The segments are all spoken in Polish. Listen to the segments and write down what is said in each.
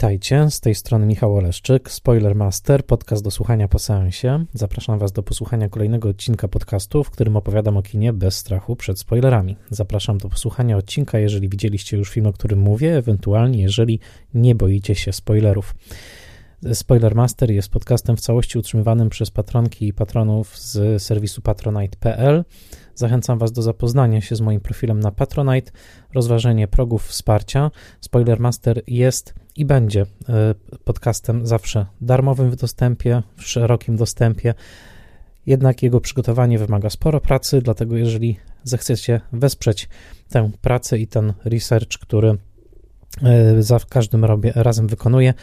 Witajcie, z tej strony Michał Oleszczyk, Spoilermaster, podcast do słuchania po seansie. Zapraszam Was do posłuchania kolejnego odcinka podcastu, w którym opowiadam o kinie bez strachu przed spoilerami. Zapraszam do posłuchania odcinka, jeżeli widzieliście już film, o którym mówię, ewentualnie jeżeli nie boicie się spoilerów. Spoilermaster jest podcastem w całości utrzymywanym przez patronki i patronów z serwisu patronite.pl. Zachęcam Was do zapoznania się z moim profilem na Patronite, rozważenie progów wsparcia. Spoilermaster jest i będzie e, podcastem zawsze darmowym w dostępie, w szerokim dostępie. Jednak jego przygotowanie wymaga sporo pracy, dlatego jeżeli zechcecie wesprzeć tę pracę i ten research, który e, za każdym razem wykonuję,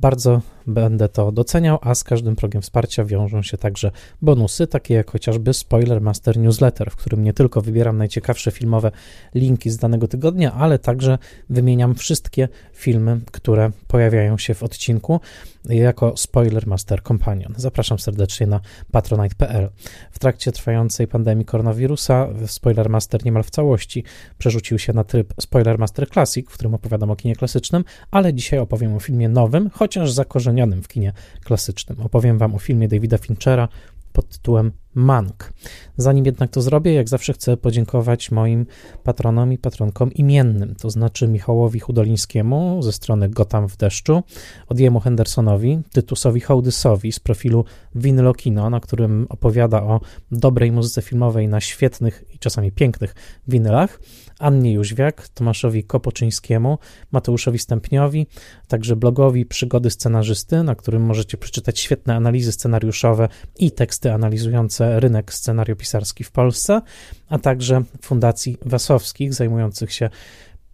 bardzo będę to doceniał, a z każdym progiem wsparcia wiążą się także bonusy, takie jak chociażby Spoiler Master Newsletter, w którym nie tylko wybieram najciekawsze filmowe linki z danego tygodnia, ale także wymieniam wszystkie filmy, które pojawiają się w odcinku jako Spoiler Master Companion. Zapraszam serdecznie na patronite.pl. W trakcie trwającej pandemii koronawirusa Spoiler Master niemal w całości przerzucił się na tryb Spoiler Master Classic, w którym opowiadam o kinie klasycznym, ale dzisiaj opowiem o filmie nowym, chociaż zakorzenionym w kinie klasycznym. Opowiem Wam o filmie Davida Finchera pod tytułem Mank. Zanim jednak to zrobię, jak zawsze chcę podziękować moim patronom i patronkom imiennym, to znaczy Michałowi Hudolińskiemu ze strony Gotam w deszczu, Odjemu Hendersonowi, Tytusowi Hołdysowi z profilu Winylo Kino, na którym opowiada o dobrej muzyce filmowej na świetnych i czasami pięknych winylach, Annie Jóźwiak, Tomaszowi Kopoczyńskiemu, Mateuszowi Stępniowi, także blogowi Przygody Scenarzysty, na którym możecie przeczytać świetne analizy scenariuszowe i teksty analizujące rynek scenariopisarski w Polsce, a także Fundacji Wasowskich zajmujących się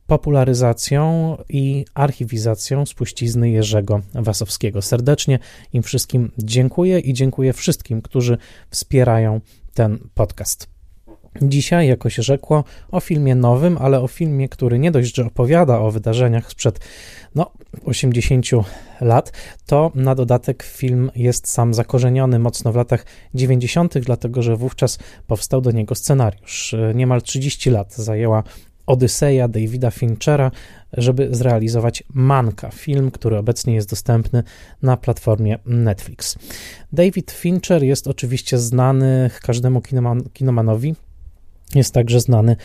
popularyzacją i archiwizacją spuścizny Jerzego Wasowskiego. Serdecznie im wszystkim dziękuję i dziękuję wszystkim, którzy wspierają ten podcast. Dzisiaj, jako się rzekło, o filmie nowym, ale o filmie, który nie dość, że opowiada o wydarzeniach sprzed no, 80 lat, to na dodatek film jest sam zakorzeniony mocno w latach 90., dlatego że wówczas powstał do niego scenariusz. Niemal 30 lat zajęła Odyseja Davida Finchera, żeby zrealizować Manka, film, który obecnie jest dostępny na platformie Netflix. David Fincher jest oczywiście znany każdemu kinoman, kinomanowi, jest także znany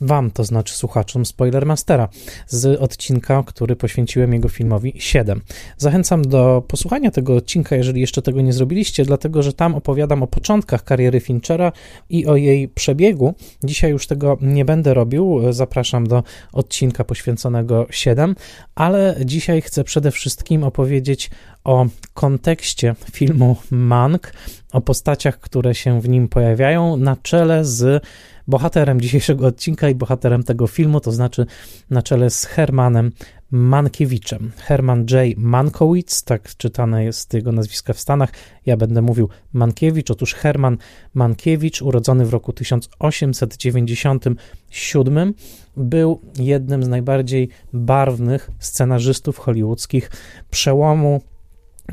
Wam, to znaczy słuchaczom Spoilermastera, z odcinka, który poświęciłem jego filmowi 7. Zachęcam do posłuchania tego odcinka, jeżeli jeszcze tego nie zrobiliście, dlatego że tam opowiadam o początkach kariery Finchera i o jej przebiegu. Dzisiaj już tego nie będę robił, zapraszam do odcinka poświęconego 7, ale dzisiaj chcę przede wszystkim opowiedzieć o kontekście filmu Mank, o postaciach, które się w nim pojawiają, na czele z bohaterem dzisiejszego odcinka i bohaterem tego filmu, to znaczy na czele z Hermanem Mankiewiczem. Herman J. Mankowitz, tak czytane jest jego nazwisko w Stanach. Ja będę mówił Mankiewicz. Otóż Herman Mankiewicz, urodzony w roku 1897, był jednym z najbardziej barwnych scenarzystów hollywoodzkich przełomu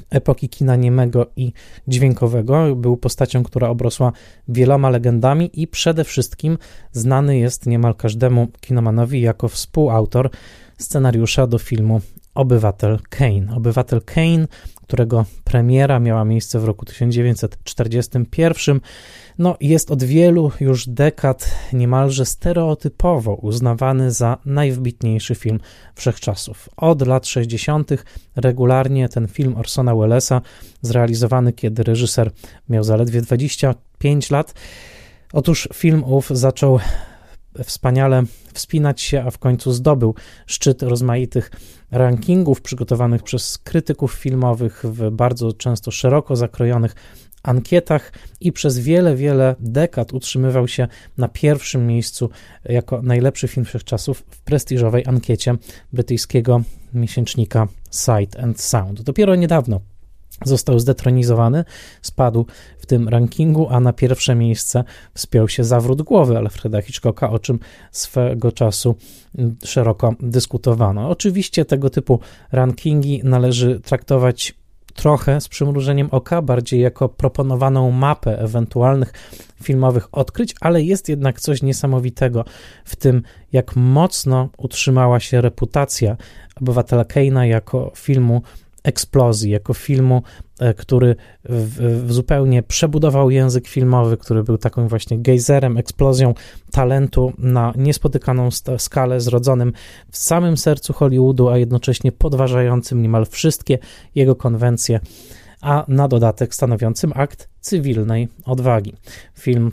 epoki kina niemego i dźwiękowego. Był postacią, która obrosła wieloma legendami i przede wszystkim znany jest niemal każdemu kinomanowi jako współautor scenariusza do filmu Obywatel Kane. Obywatel Kane, którego premiera miała miejsce w roku 1941, no, jest od wielu już dekad niemalże stereotypowo uznawany za najwybitniejszy film wszechczasów. Od lat 60. regularnie ten film Orsona Wellesa, zrealizowany kiedy reżyser miał zaledwie 25 lat, otóż film ów zaczął wspaniale wspinać się, a w końcu zdobył szczyt rozmaitych rankingów przygotowanych przez krytyków filmowych w bardzo często szeroko zakrojonych ankietach i przez wiele, wiele dekad utrzymywał się na pierwszym miejscu jako najlepszy film wszechczasów w prestiżowej ankiecie brytyjskiego miesięcznika Sight and Sound. Dopiero niedawno został zdetronizowany, spadł w tym rankingu, a na pierwsze miejsce wspiął się zawrót głowy Alfreda Hitchcocka, o czym swego czasu szeroko dyskutowano. Oczywiście tego typu rankingi należy traktować trochę z przymrużeniem oka, bardziej jako proponowaną mapę ewentualnych filmowych odkryć, ale jest jednak coś niesamowitego w tym, jak mocno utrzymała się reputacja obywatela Keina jako filmu eksplozji, jako filmu, e, który w, w zupełnie przebudował język filmowy, który był taką właśnie gejzerem, eksplozją talentu na niespotykaną skalę, zrodzonym w samym sercu Hollywoodu, a jednocześnie podważającym niemal wszystkie jego konwencje, a na dodatek stanowiącym akt cywilnej odwagi. Film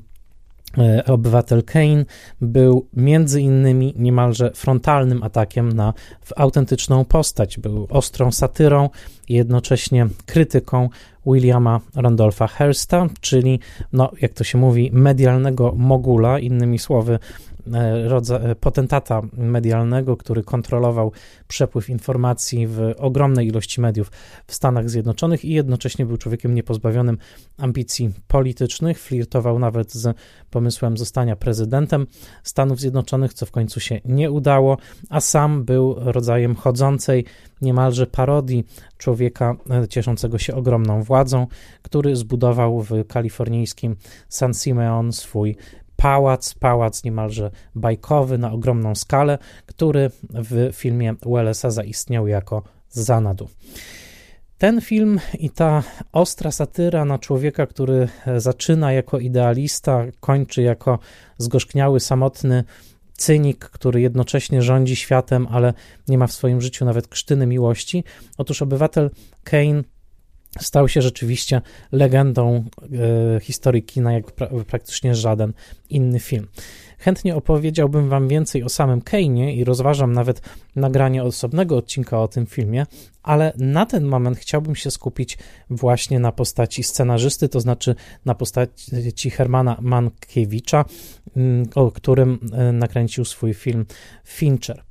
obywatel Kane był między innymi niemalże frontalnym atakiem na autentyczną postać. Był ostrą satyrą i jednocześnie krytyką Williama Randolpha Hearsta, czyli, no, jak to się mówi, medialnego mogula, innymi słowy, E, rodza, e, potentata medialnego, który kontrolował przepływ informacji w ogromnej ilości mediów w Stanach Zjednoczonych i jednocześnie był człowiekiem niepozbawionym ambicji politycznych, flirtował nawet z pomysłem zostania prezydentem Stanów Zjednoczonych, co w końcu się nie udało, a sam był rodzajem chodzącej niemalże parodii człowieka e, cieszącego się ogromną władzą, który zbudował w kalifornijskim San Simeon swój pałac, pałac niemalże bajkowy na ogromną skalę, który w filmie Wellesa zaistniał jako Zanadu. Ten film i ta ostra satyra na człowieka, który zaczyna jako idealista, kończy jako zgorzkniały, samotny cynik, który jednocześnie rządzi światem, ale nie ma w swoim życiu nawet krztyny miłości. Otóż obywatel Kane stał się rzeczywiście legendą e, historii kina, jak pra praktycznie żaden inny film. Chętnie opowiedziałbym Wam więcej o samym Kane'ie i rozważam nawet nagranie osobnego odcinka o tym filmie, ale na ten moment chciałbym się skupić właśnie na postaci scenarzysty, to znaczy na postaci Hermana Mankiewicza, mm, o którym e, nakręcił swój film Fincher.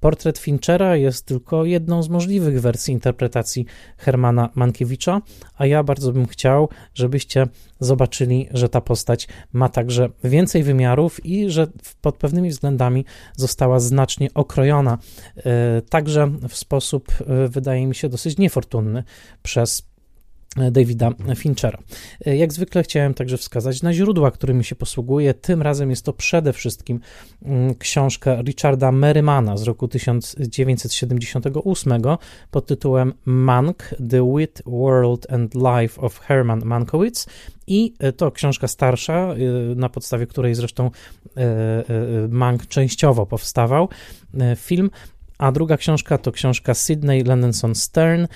Portret Finchera jest tylko jedną z możliwych wersji interpretacji Hermana Mankiewicza, a ja bardzo bym chciał, żebyście zobaczyli, że ta postać ma także więcej wymiarów i że pod pewnymi względami została znacznie okrojona, e, także w sposób, e, wydaje mi się, dosyć niefortunny przez Davida Finchera. Jak zwykle chciałem także wskazać na źródła, którymi się posługuję. Tym razem jest to przede wszystkim mm, książka Richarda Merrymana z roku 1978 pod tytułem Mank, The Wit, World and Life of Herman Mankiewicz i to książka starsza, y, na podstawie której zresztą y, Mank częściowo powstawał. Film a druga książka to książka Sydney Lendenson Stern,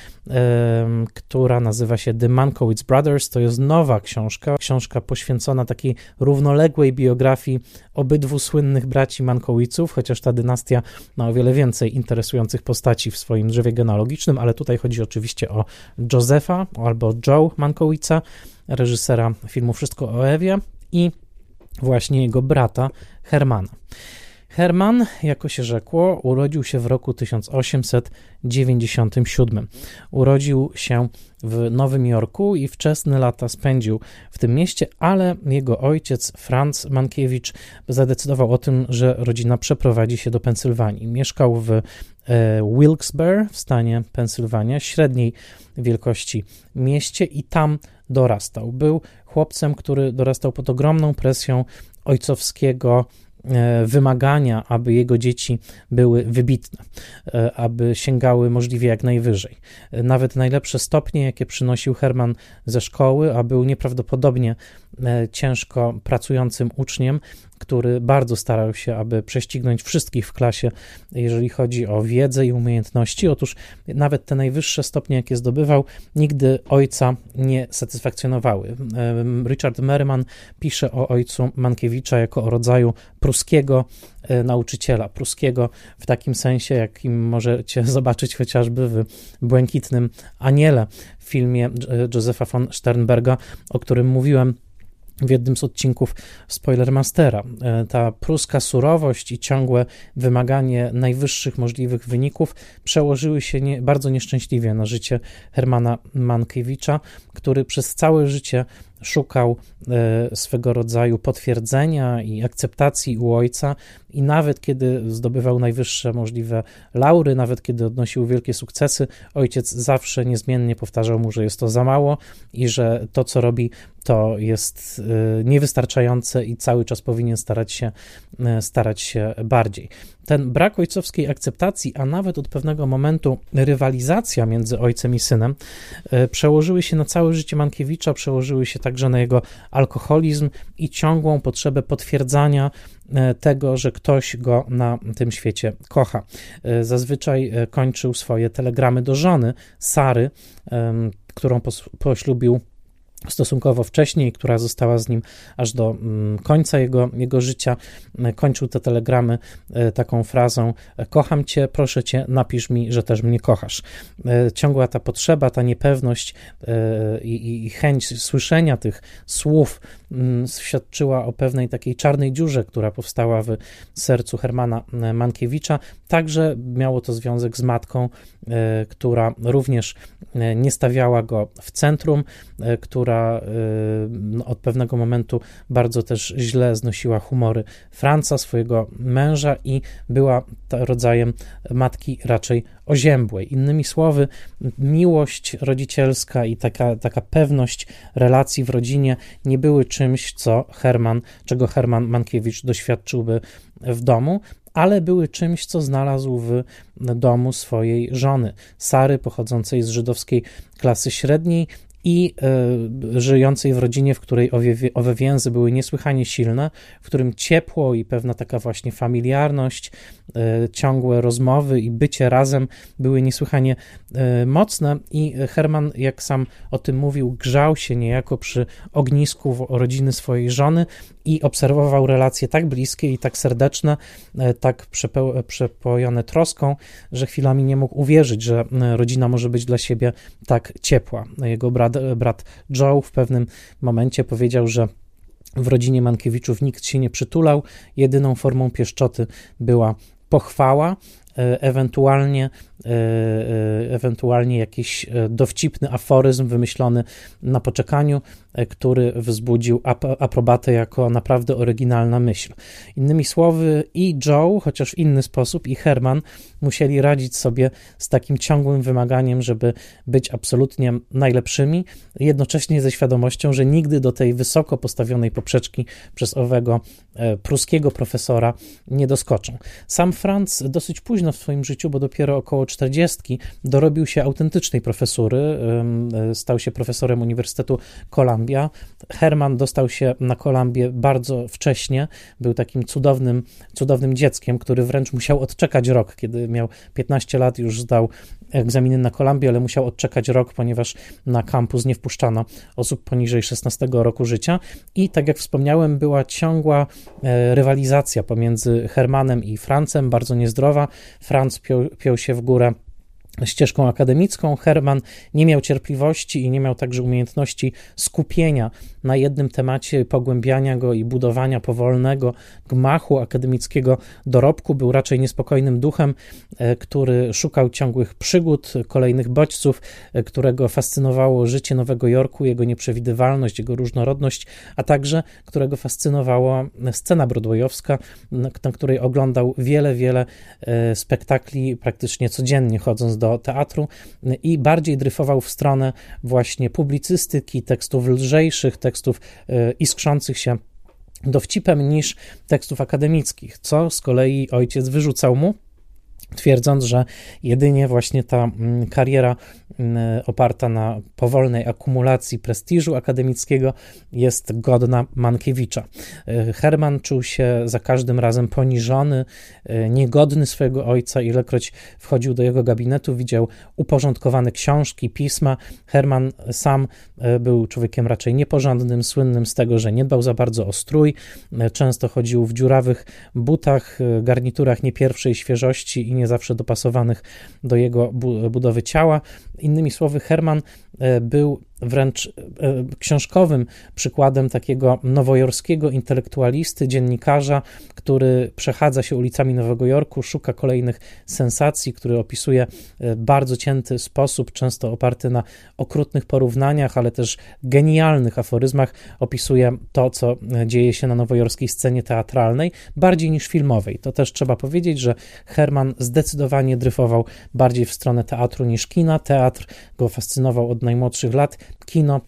która nazywa się The Mankowitz Brothers. To jest nowa książka, książka poświęcona takiej równoległej biografii obydwu słynnych braci Mankowiczów, chociaż ta dynastia ma o wiele więcej interesujących postaci w swoim drzewie genealogicznym, ale tutaj chodzi oczywiście o Josefa albo Joe Mankowica, reżysera filmu Wszystko o Ewie i właśnie jego brata Hermana. Herman, jako się rzekło, urodził się w roku 1897. Urodził się w Nowym Jorku i wczesne lata spędził w tym mieście, ale jego ojciec Franz Mankiewicz zadecydował o tym, że rodzina przeprowadzi się do Pensylwanii. Mieszkał w e, Wilkes-Barre w stanie Pensylwania, średniej wielkości mieście i tam dorastał. Był chłopcem, który dorastał pod ogromną presją ojcowskiego wymagania, aby jego dzieci były wybitne, e, aby sięgały możliwie jak najwyżej. E, nawet najlepsze stopnie, jakie przynosił Herman ze szkoły, a był nieprawdopodobnie ciężko pracującym uczniem, który bardzo starał się, aby prześcignąć wszystkich w klasie, jeżeli chodzi o wiedzę i umiejętności. Otóż nawet te najwyższe stopnie, jakie zdobywał, nigdy ojca nie satysfakcjonowały. Richard Merriman pisze o ojcu Mankiewicza jako o rodzaju pruskiego e, nauczyciela, pruskiego w takim sensie, jakim możecie zobaczyć chociażby w Błękitnym Aniele, w filmie Josefa von Sternberga, o którym mówiłem w jednym z odcinków Spoilermastera. E, ta pruska surowość i ciągłe wymaganie najwyższych możliwych wyników przełożyły się nie, bardzo nieszczęśliwie na życie Hermana Mankiewicza, który przez całe życie szukał swego rodzaju potwierdzenia i akceptacji u ojca, i nawet kiedy zdobywał najwyższe możliwe laury, nawet kiedy odnosił wielkie sukcesy, ojciec zawsze niezmiennie powtarzał mu, że jest to za mało i że to, co robi, to jest niewystarczające i cały czas powinien starać się, starać się bardziej. Ten brak ojcowskiej akceptacji, a nawet od pewnego momentu rywalizacja między ojcem i synem, przełożyły się na całe życie Mankiewicza, przełożyły się także na jego alkoholizm i ciągłą potrzebę potwierdzania E, tego, że ktoś go na tym świecie kocha. E, zazwyczaj e, kończył swoje telegramy do żony, Sary, którą poślubił stosunkowo wcześniej, która została z nim aż do mm, końca jego, jego życia. Kończył te telegramy taką frazą: Kocham cię, proszę cię, napisz mi, że też mnie kochasz. Ciągła ta potrzeba, ta niepewność i, i chęć słyszenia tych słów Mm, świadczyła o pewnej takiej czarnej dziurze, która powstała w sercu Hermana e, Mankiewicza. Także miało to związek z matką, e, która również e, nie stawiała go w centrum, która no, od pewnego momentu bardzo też źle znosiła humory Franca, swojego męża i była rodzajem matki raczej oziębłej. Innymi słowy, miłość rodzicielska i taka, taka pewność relacji w rodzinie nie były czymś, co Herman, czego Herman Mankiewicz doświadczyłby w domu, ale były czymś, co znalazł w domu swojej żony, Sary, pochodzącej z żydowskiej klasy średniej, i y, żyjącej w rodzinie, w której owe, więzy były niesłychanie silne, w którym ciepło i pewna taka właśnie familiarność, y, ciągłe rozmowy i bycie razem były niesłychanie y, mocne i Herman, jak sam o tym mówił, grzał się niejako przy ognisku rodziny swojej żony i obserwował relacje tak bliskie i tak serdeczne, tak przepojone troską, że chwilami nie mógł uwierzyć, że rodzina może być dla siebie tak ciepła. Jego brat brat Joe w pewnym momencie powiedział, że w rodzinie Mankiewiczów nikt się nie przytulał, jedyną formą pieszczoty była pochwała, e, ewentualnie E, e, ewentualnie jakiś e, dowcipny aforyzm wymyślony na poczekaniu, który wzbudził aprobatę jako naprawdę oryginalna myśl. Innymi słowy, i Joe, chociaż w inny sposób, i Herman musieli radzić sobie z takim ciągłym wymaganiem, żeby być absolutnie najlepszymi, jednocześnie ze świadomością, że nigdy do tej wysoko postawionej poprzeczki przez owego pruskiego profesora nie doskoczą. Sam Franz dosyć późno w swoim życiu, bo dopiero około 40 dorobił się autentycznej profesury, e, stał się profesorem Uniwersytetu Columbia. Herman dostał się na Columbię bardzo wcześnie, był takim cudownym, cudownym dzieckiem, który wręcz musiał odczekać rok, kiedy miał 15 lat, już zdał egzaminy na Columbię, ale musiał odczekać rok, ponieważ na kampus nie wpuszczano osób poniżej 16 roku życia i tak jak wspomniałem, była ciągła e, rywalizacja pomiędzy Hermanem i Francem, bardzo niezdrowa. Franc piął się w górę ścieżką akademicką. Herman nie miał cierpliwości i nie miał także umiejętności skupienia na jednym temacie, pogłębiania go i budowania powolnego gmachu akademickiego dorobku. Był raczej niespokojnym duchem, e, który szukał ciągłych przygód, kolejnych bodźców, e, którego fascynowało życie Nowego Jorku, jego nieprzewidywalność, jego różnorodność, a także którego fascynowała scena broadwayowska, na której oglądał wiele, wiele e, spektakli praktycznie codziennie, chodząc do teatru i bardziej dryfował w stronę właśnie publicystyki, tekstów lżejszych, tekstów tekstów e, iskrzących się dowcipem niż tekstów akademickich, co z kolei ojciec wyrzucał mu twierdząc, że jedynie właśnie ta mm, kariera mm, oparta na powolnej akumulacji prestiżu akademickiego jest godna Mankiewicza. E, Herman czuł się za każdym razem poniżony, e, niegodny swojego ojca, ilekroć wchodził do jego gabinetu, widział uporządkowane książki, pisma. Herman sam e, był człowiekiem raczej nieporządnym, słynnym z tego, że nie dbał za bardzo o strój, często chodził w dziurawych butach, garniturach nie pierwszej świeżości i nie zawsze dopasowanych do jego budowy ciała. Innymi słowy, Herman e, był wręcz książkowym przykładem takiego nowojorskiego intelektualisty, dziennikarza, który przechadza się ulicami Nowego Jorku, szuka kolejnych sensacji, który opisuje bardzo cięty sposób, często oparty na okrutnych porównaniach, ale też genialnych aforyzmach, opisuje to, co dzieje się na nowojorskiej scenie teatralnej, bardziej niż filmowej. To też trzeba powiedzieć, że Herman zdecydowanie dryfował bardziej w stronę teatru niż kina. Teatr go fascynował od najmłodszych lat, kino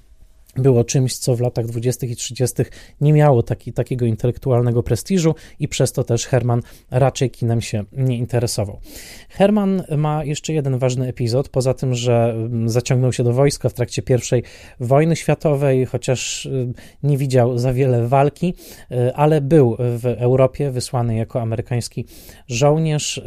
było czymś, co w latach 20. i 30. nie miało taki, takiego intelektualnego prestiżu i przez to też Herman raczej kinem się nie interesował. Herman ma jeszcze jeden ważny epizod, poza tym, że mm, zaciągnął się do wojska w trakcie I wojny światowej, chociaż y, nie widział za wiele walki, y, ale był w Europie wysłany jako amerykański żołnierz, y,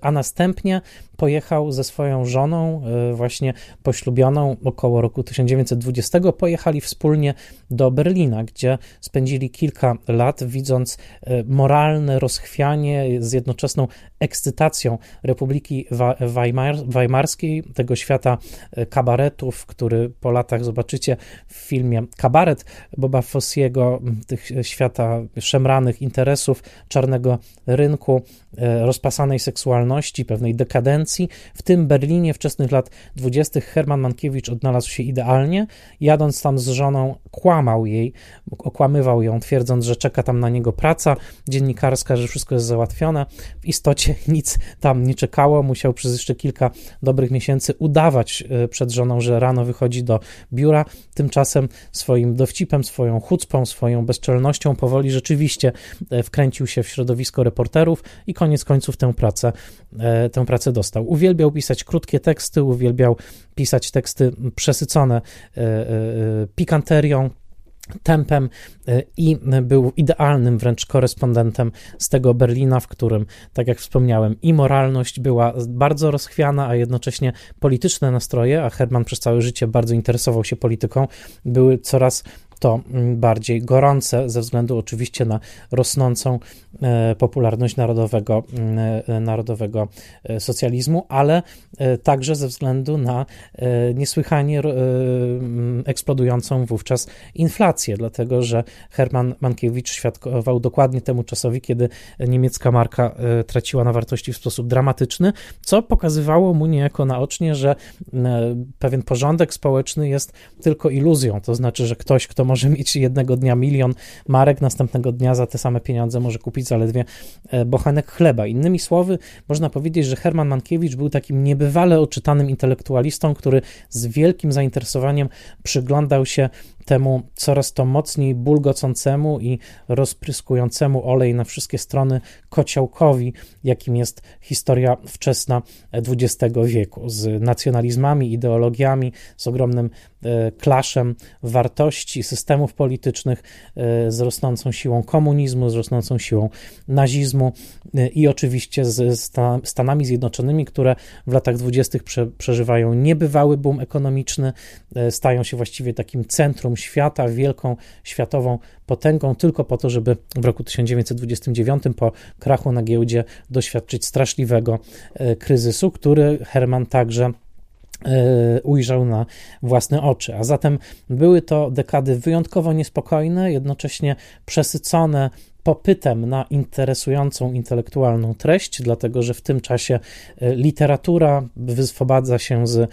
a następnie pojechał ze swoją żoną, e, właśnie poślubioną około roku 1920, pojechali wspólnie do Berlina, gdzie spędzili kilka lat, widząc e, moralne rozchwianie z jednoczesną ekscytacją Republiki Weimar, Weimarskiej, tego świata e, kabaretów, który po latach zobaczycie w filmie Kabaret Boba Fossiego, tych świata szemranych interesów, czarnego rynku, rozpasanej seksualności, pewnej dekadencji, w tym Berlinie wczesnych lat 20. Herman Mankiewicz odnalazł się idealnie. Jadąc tam z żoną, kłamał jej, okłamywał ją, twierdząc, że czeka tam na niego praca dziennikarska, że wszystko jest załatwione. W istocie nic tam nie czekało. Musiał przez jeszcze kilka dobrych miesięcy udawać e, przed żoną, że rano wychodzi do biura. Tymczasem swoim dowcipem, swoją chucpą, swoją bezczelnością powoli rzeczywiście e, wkręcił się w środowisko reporterów i koniec końców tę pracę, e, tę pracę dostał Uwielbiał pisać krótkie teksty, uwielbiał pisać teksty przesycone e, e, pikanterią, tempem e, i był idealnym wręcz korespondentem z tego Berlina, w którym, tak jak wspomniałem, i moralność była bardzo rozchwiana, a jednocześnie polityczne nastroje, a Herman przez całe życie bardzo interesował się polityką, były coraz to mm, bardziej gorące, ze względu oczywiście na rosnącą e, popularność narodowego, mm, e, narodowego e, socjalizmu, ale także ze względu na niesłychanie mm, eksplodującą wówczas inflację, dlatego że Herman Mankiewicz świadkował dokładnie temu czasowi, kiedy niemiecka marka traciła na wartości w sposób dramatyczny, co pokazywało mu niejako naocznie, że pewien porządek społeczny jest tylko iluzją, to znaczy, że ktoś, kto może mieć jednego dnia milion marek, następnego dnia za te same pieniądze może kupić zaledwie e, bochenek chleba. Innymi słowy, można powiedzieć, że Herman Mankiewicz był takim niebywale oczytanym intelektualistą, który z wielkim zainteresowaniem przyglądał się temu coraz to mocniej bulgocącemu i rozpryskującemu olej na wszystkie strony kociołkowi, jakim jest historia wczesna XX wieku, z nacjonalizmami, ideologiami, z ogromnym e, klaszem wartości, systemów politycznych, e, z rosnącą siłą komunizmu, z rosnącą siłą nazizmu e, i oczywiście z Stanami Zjednoczonymi, które w latach dwudziestych przeżywają niebywały boom ekonomiczny, stają się właściwie takim centrum świata, wielką światową potęgą, tylko po to, żeby w roku 1929 po krachu na giełdzie doświadczyć straszliwego e, kryzysu, który Herman także e, ujrzał na własne oczy. A zatem były to dekady wyjątkowo niespokojne, jednocześnie przesycone popytem na interesującą intelektualną treść, dlatego że w tym czasie e, literatura wyswobadza się z e,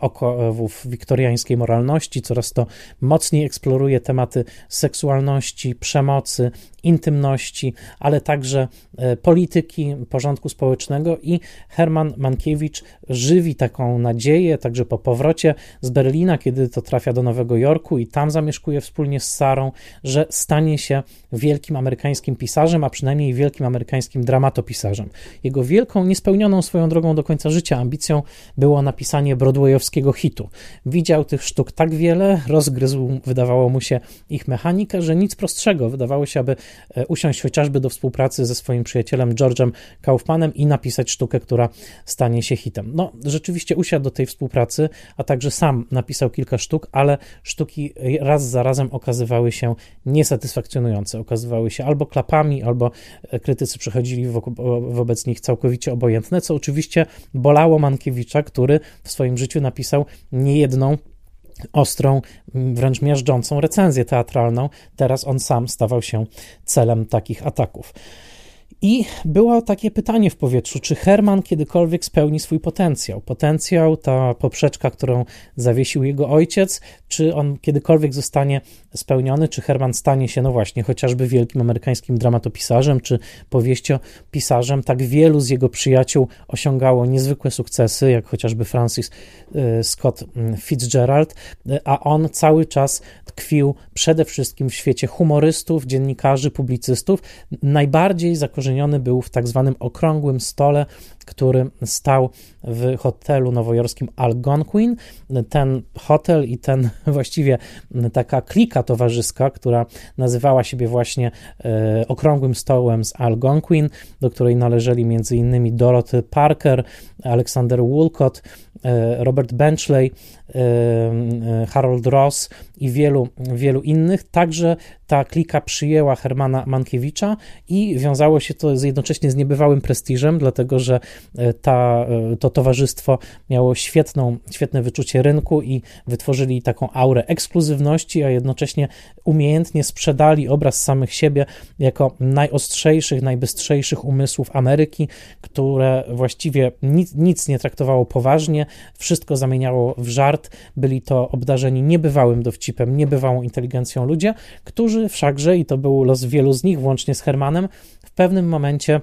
okowów wiktoriańskiej moralności, coraz to mocniej eksploruje tematy seksualności, przemocy, intymności, ale także e, polityki, porządku społecznego i Herman Mankiewicz żywi taką nadzieję, także po powrocie z Berlina, kiedy to trafia do Nowego Jorku i tam zamieszkuje wspólnie z Sarą, że stanie się wielkim amerykańskim pisarzem, a przynajmniej wielkim amerykańskim dramatopisarzem. Jego wielką, niespełnioną swoją drogą do końca życia ambicją było napisanie broadwayowskiego hitu. Widział tych sztuk tak wiele, rozgryzł, wydawało mu się, ich mechanikę, że nic prostszego. Wydawało się, aby usiąść chociażby do współpracy ze swoim przyjacielem George'em Kaufmanem i napisać sztukę, która stanie się hitem. No, rzeczywiście usiadł do tej współpracy, a także sam napisał kilka sztuk, ale sztuki raz za razem okazywały się niesatysfakcjonujące. Okazywały się albo klapami, albo e, krytycy przechodzili wobec nich całkowicie obojętne, co oczywiście bolało Mankiewicza, który w swoim życiu napisał niejedną ostrą, wręcz miażdżącą recenzję teatralną. Teraz on sam stawał się celem takich ataków. I było takie pytanie w powietrzu, czy Herman kiedykolwiek spełni swój potencjał? Potencjał, ta poprzeczka, którą zawiesił jego ojciec, czy on kiedykolwiek zostanie spełniony, czy Herman stanie się, no właśnie, chociażby wielkim amerykańskim dramatopisarzem, czy powieściopisarzem. Tak wielu z jego przyjaciół osiągało niezwykłe sukcesy, jak chociażby Francis y, Scott mm, Fitzgerald, y, a on cały czas tkwił przede wszystkim w świecie humorystów, dziennikarzy, publicystów. Najbardziej zakorzeniony był w tak zwanym okrągłym stole który stał w hotelu nowojorskim Algonquin. Ten hotel i ten właściwie taka klika towarzyska, która nazywała siebie właśnie e, Okrągłym Stołem z Algonquin, do której należeli m.in. Dorothy Parker, Alexander Woolcott, e, Robert Benchley, e, Harold Ross i wielu, wielu innych. Także ta klika przyjęła Hermana Mankiewicza i wiązało się to z jednocześnie z niebywałym prestiżem, dlatego że ta, e, to towarzystwo miało świetną, świetne wyczucie rynku i wytworzyli taką aurę ekskluzywności, a jednocześnie umiejętnie sprzedali obraz samych siebie jako najostrzejszych, najbystrzejszych umysłów Ameryki, które właściwie nic, nic nie traktowało poważnie, wszystko zamieniało w żart. Byli to obdarzeni niebywałym dowcipem, niebywałą inteligencją ludzie, którzy wszakże, i to był los wielu z nich, włącznie z Hermanem, w pewnym momencie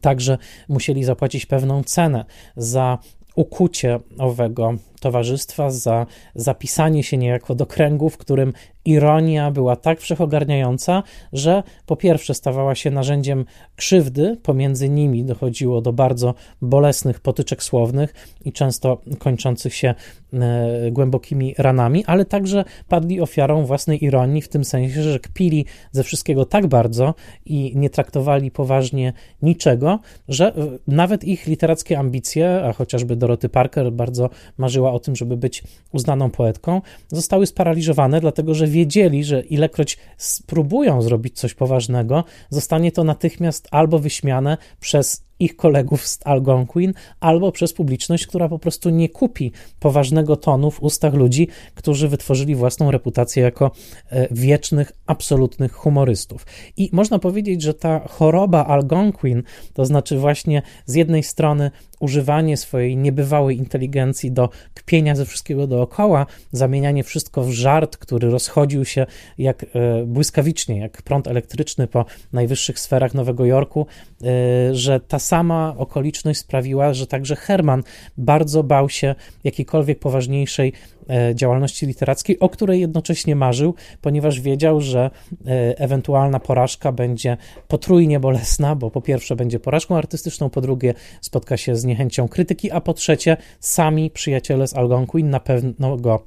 także musieli zapłacić pewną cenę za ukucie owego towarzystwa, za zapisanie się niejako do kręgu, w którym ironia była tak wszechogarniająca, że po pierwsze stawała się narzędziem krzywdy, pomiędzy nimi dochodziło do bardzo bolesnych potyczek słownych i często kończących się e, głębokimi ranami, ale także padli ofiarą własnej ironii, w tym sensie, że kpili ze wszystkiego tak bardzo i nie traktowali poważnie niczego, że nawet ich literackie ambicje, a chociażby Doroty Parker bardzo marzyła o tym, żeby być uznaną poetką, zostały sparaliżowane, dlatego że wiedzieli, że ilekroć spróbują zrobić coś poważnego, zostanie to natychmiast albo wyśmiane przez ich kolegów z Algonquin, albo przez publiczność, która po prostu nie kupi poważnego tonu w ustach ludzi, którzy wytworzyli własną reputację jako e, wiecznych, absolutnych humorystów. I można powiedzieć, że ta choroba Algonquin, to znaczy właśnie z jednej strony używanie swojej niebywałej inteligencji do kpienia ze wszystkiego dookoła, zamienianie wszystko w żart, który rozchodził się jak e, błyskawicznie, jak prąd elektryczny po najwyższych sferach Nowego Jorku, e, że ta sama okoliczność sprawiła, że także Herman bardzo bał się jakiejkolwiek poważniejszej działalności literackiej, o której jednocześnie marzył, ponieważ wiedział, że ewentualna porażka będzie potrójnie bolesna, bo po pierwsze będzie porażką artystyczną, po drugie spotka się z niechęcią krytyki, a po trzecie sami przyjaciele z Algonquin na pewno go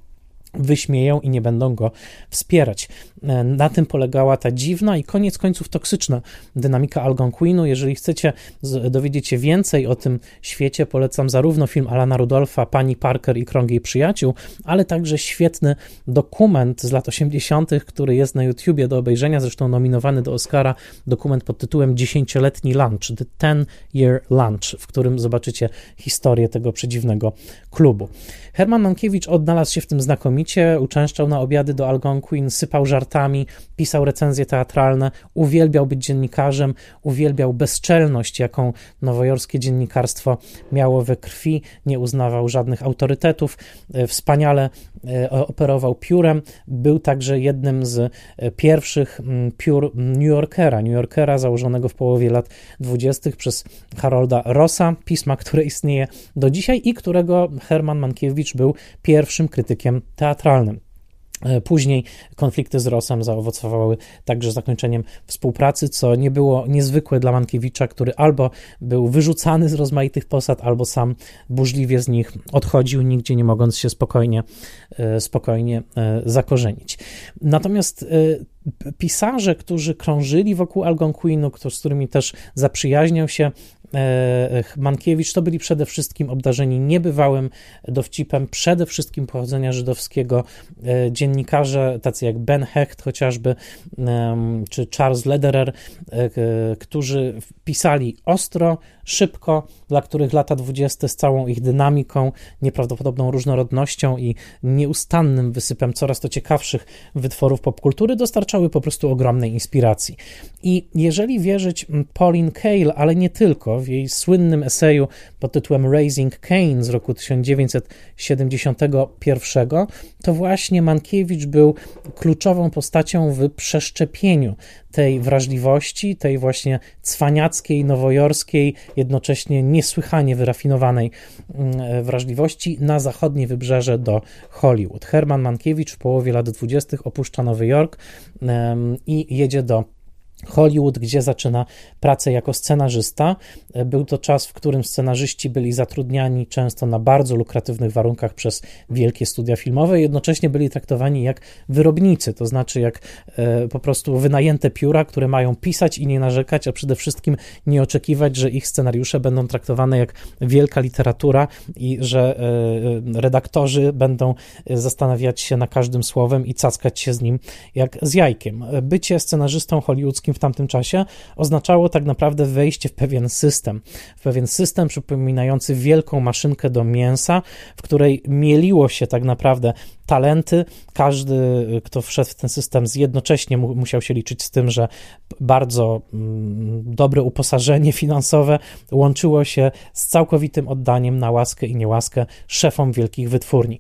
wyśmieją i nie będą go wspierać. E, na tym polegała ta dziwna i koniec końców toksyczna dynamika Algonquinu. Jeżeli chcecie dowiedzieć się więcej o tym świecie, polecam zarówno film Alana Rudolfa, Pani Parker i Krąg jej przyjaciół, ale także świetny dokument z lat 80., który jest na YouTubie do obejrzenia, zresztą nominowany do Oscara, dokument pod tytułem Dziesięcioletni Lunch, The Ten Year Lunch, w którym zobaczycie historię tego przedziwnego klubu. Herman Mankiewicz odnalazł się w tym znakomicie, uczęszczał na obiady do Algonquin, sypał żartami, pisał recenzje teatralne, uwielbiał być dziennikarzem, uwielbiał bezczelność, jaką nowojorskie dziennikarstwo miało we krwi, nie uznawał żadnych autorytetów, e, wspaniale e, operował piórem, był także jednym z e, pierwszych piór New Yorkera, New Yorkera założonego w połowie lat 20. przez Harolda Rossa, pisma, które istnieje do dzisiaj i którego Herman Mankiewicz był pierwszym krytykiem teatralnym. E, później konflikty z Rosem zaowocowały także zakończeniem współpracy, co nie było niezwykłe dla Mankiewicza, który albo był wyrzucany z rozmaitych posad, albo sam burzliwie z nich odchodził, nigdzie nie mogąc się spokojnie, e, spokojnie e, zakorzenić. Natomiast pisarze, którzy krążyli wokół Algonquinu, z którymi też zaprzyjaźniał się Mankiewicz to byli przede wszystkim obdarzeni niebywałym dowcipem, przede wszystkim pochodzenia żydowskiego dziennikarze, tacy jak Ben Hecht chociażby, czy Charles Lederer, którzy pisali ostro, szybko, dla których lata 20 z całą ich dynamiką, nieprawdopodobną różnorodnością i nieustannym wysypem coraz to ciekawszych wytworów popkultury dostarczały po prostu ogromnej inspiracji. I jeżeli wierzyć Pauline Kael, ale nie tylko, w jej słynnym eseju pod tytułem Raising Cain z roku 1971, to właśnie Mankiewicz był kluczową postacią w przeszczepieniu tej wrażliwości, tej właśnie cwaniackiej, nowojorskiej, jednocześnie niesłychanie wyrafinowanej mm, wrażliwości na zachodnie wybrzeże do Hollywood. Herman Mankiewicz w połowie lat 20. opuszcza Nowy Jork i jedzie do Hollywood, gdzie zaczyna pracę jako scenarzysta. Był to czas, w którym scenarzyści byli zatrudniani często na bardzo lukratywnych warunkach przez wielkie studia filmowe, jednocześnie byli traktowani jak wyrobnicy, to znaczy jak e, po prostu wynajęte pióra, które mają pisać i nie narzekać, a przede wszystkim nie oczekiwać, że ich scenariusze będą traktowane jak wielka literatura i że e, redaktorzy będą zastanawiać się na każdym słowem i cackać się z nim jak z jajkiem. Bycie scenarzystą hollywoodzkim w tamtym czasie oznaczało tak naprawdę wejście w pewien system, w pewien system przypominający wielką maszynkę do mięsa, w której mieliło się tak naprawdę talenty. Każdy, kto wszedł w ten system, jednocześnie musiał się liczyć z tym, że bardzo mm, dobre uposażenie finansowe łączyło się z całkowitym oddaniem na łaskę i niełaskę szefom wielkich wytwórni.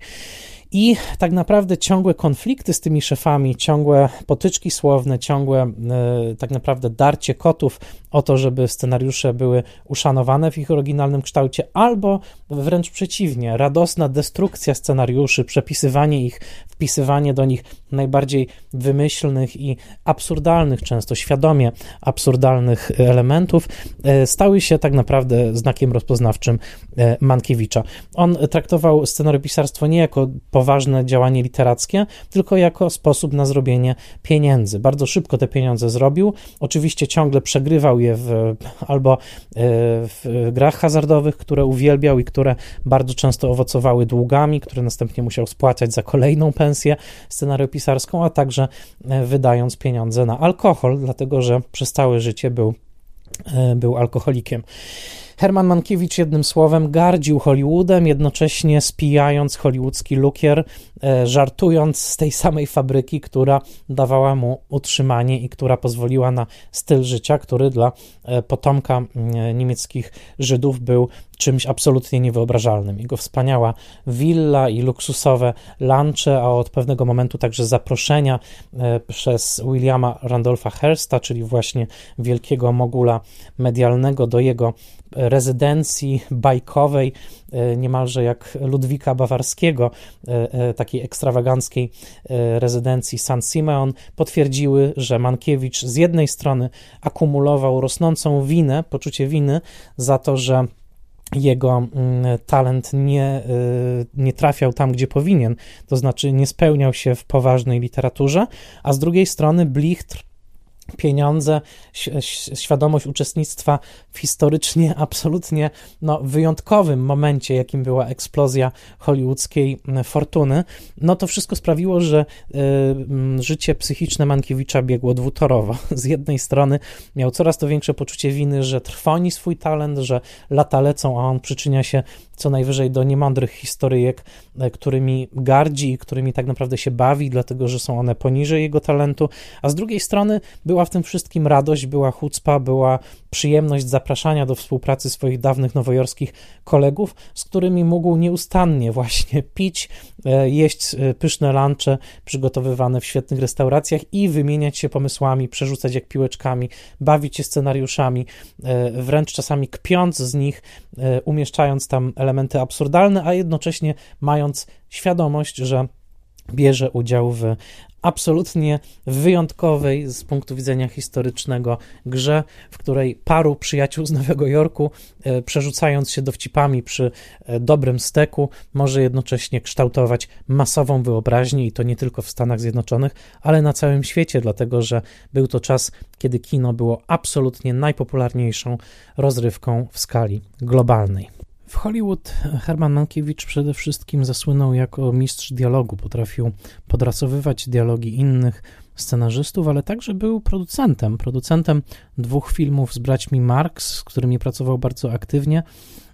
I tak naprawdę ciągłe konflikty z tymi szefami, ciągłe potyczki słowne, ciągłe e, tak naprawdę darcie kotów o to, żeby scenariusze były uszanowane w ich oryginalnym kształcie, albo wręcz przeciwnie, radosna destrukcja scenariuszy, przepisywanie ich, wpisywanie do nich najbardziej wymyślnych i absurdalnych, często świadomie absurdalnych elementów, e, stały się tak naprawdę znakiem rozpoznawczym e, Mankiewicza. On traktował scenariopisarstwo nie jako poważne działanie literackie, tylko jako sposób na zrobienie pieniędzy. Bardzo szybko te pieniądze zrobił. Oczywiście ciągle przegrywał w, albo e, w grach hazardowych, które uwielbiał i które bardzo często owocowały długami, które następnie musiał spłacać za kolejną pensję scenariopisarską, a także e, wydając pieniądze na alkohol, dlatego że przez całe życie był, e, był alkoholikiem. Herman Mankiewicz jednym słowem gardził Hollywoodem, jednocześnie spijając hollywoodzki lukier, e, żartując z tej samej fabryki, która dawała mu utrzymanie i która pozwoliła na styl życia, który dla e, potomka niemieckich Żydów był czymś absolutnie niewyobrażalnym. Jego wspaniała willa i luksusowe lunche, a od pewnego momentu także zaproszenia e, przez Williama Randolpha Hearsta, czyli właśnie wielkiego mogula medialnego do jego rezydencji bajkowej, e, niemalże jak Ludwika Bawarskiego, e, takiej ekstrawaganckiej rezydencji San Simeon, potwierdziły, że Mankiewicz z jednej strony akumulował rosnącą winę, poczucie winy za to, że jego mm, talent nie, nie trafiał tam, gdzie powinien, to znaczy nie spełniał się w poważnej literaturze, a z drugiej strony Blicht pieniądze, świadomość uczestnictwa w historycznie absolutnie no, wyjątkowym momencie, jakim była eksplozja hollywoodzkiej fortuny, no to wszystko sprawiło, że y, życie psychiczne Mankiewicza biegło dwutorowo. Z jednej strony miał coraz to większe poczucie winy, że trwoni swój talent, że lata lecą, a on przyczynia się co najwyżej do niemądrych historyjek, e, którymi gardzi i którymi tak naprawdę się bawi, dlatego że są one poniżej jego talentu, a z drugiej strony była w tym wszystkim radość, była chucpa, była przyjemność zapraszania do współpracy swoich dawnych nowojorskich kolegów, z którymi mógł nieustannie właśnie pić, e, jeść e, pyszne lunche przygotowywane w świetnych restauracjach i wymieniać się pomysłami, przerzucać jak piłeczkami, bawić się scenariuszami, wręcz czasami kpiąc z nich, umieszczając tam elementy absurdalne, a jednocześnie mając świadomość, że bierze udział w absolutnie wyjątkowej z punktu widzenia historycznego grze, w której paru przyjaciół z Nowego Jorku, e, przerzucając się dowcipami przy e, dobrym steku, może jednocześnie kształtować masową wyobraźnię i to nie tylko w Stanach Zjednoczonych, ale na całym świecie, dlatego że był to czas, kiedy kino było absolutnie najpopularniejszą rozrywką w skali globalnej. W Hollywood Herman Mankiewicz przede wszystkim zasłynął jako mistrz dialogu. Potrafił podrasowywać dialogi innych scenarzystów, ale także był producentem. Producentem dwóch filmów z braćmi Marx, z którymi pracował bardzo aktywnie.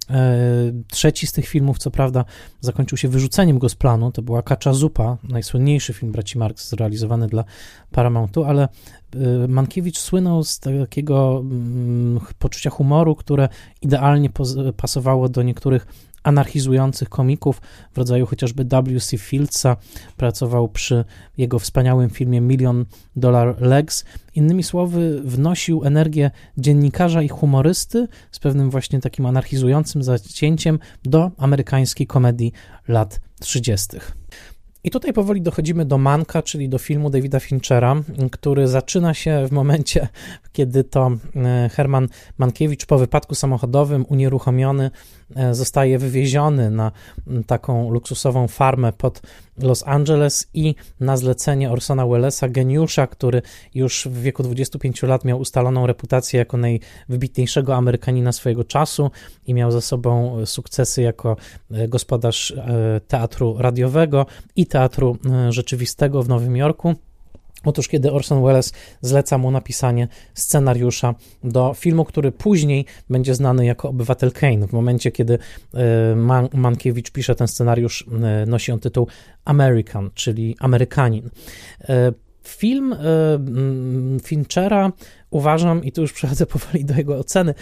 E, trzeci z tych filmów, co prawda, zakończył się wyrzuceniem go z planu. To była Kacza Zupa, najsłynniejszy film braci Marx zrealizowany dla Paramountu, ale e, Mankiewicz słynął z takiego mm, poczucia humoru, które idealnie pasowało do niektórych anarchizujących komików w rodzaju chociażby W.C. Fieldsa, pracował przy jego wspaniałym filmie Million Dollar Legs. Innymi słowy, wnosił energię dziennikarza i humorysty z pewnym właśnie takim anarchizującym zacięciem do amerykańskiej komedii lat 30. I tutaj powoli dochodzimy do Manka, czyli do filmu Davida Finchera, który zaczyna się w momencie, kiedy to e, Herman Mankiewicz po wypadku samochodowym unieruchomiony E, zostaje wywieziony na taką luksusową farmę pod Los Angeles i na zlecenie Orsona Wellesa, geniusza, który już w wieku 25 lat miał ustaloną reputację jako najwybitniejszego Amerykanina swojego czasu i miał za sobą sukcesy jako e, gospodarz e, teatru radiowego i teatru rzeczywistego w Nowym Jorku. Otóż, kiedy Orson Welles zleca mu napisanie scenariusza do filmu, który później będzie znany jako Obywatel Kane. W momencie, kiedy e, Man Mankiewicz pisze ten scenariusz, e, nosi on tytuł American, czyli Amerykanin. E, film Finchera uważam, i tu już przechodzę powoli do jego oceny,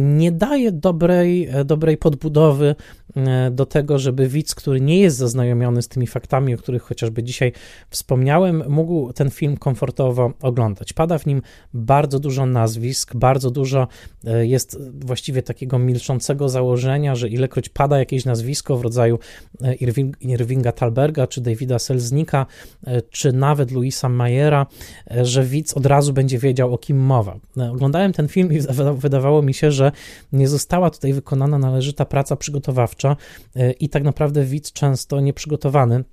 nie daje dobrej, dobrej podbudowy do tego, żeby widz, który nie jest zaznajomiony z tymi faktami, o których chociażby dzisiaj wspomniałem, mógł ten film komfortowo oglądać. Pada w nim bardzo dużo nazwisk, bardzo dużo jest właściwie takiego milczącego założenia, że ilekroć pada jakieś nazwisko w rodzaju Irvinga Talberga, czy Davida Selznika, czy nawet Louisa Mayera, że widz od razu będzie wiedział, o kim mowa. Oglądałem ten film i wydawało mi się, że nie została tutaj wykonana należyta praca przygotowawcza e, i tak naprawdę widz często nieprzygotowany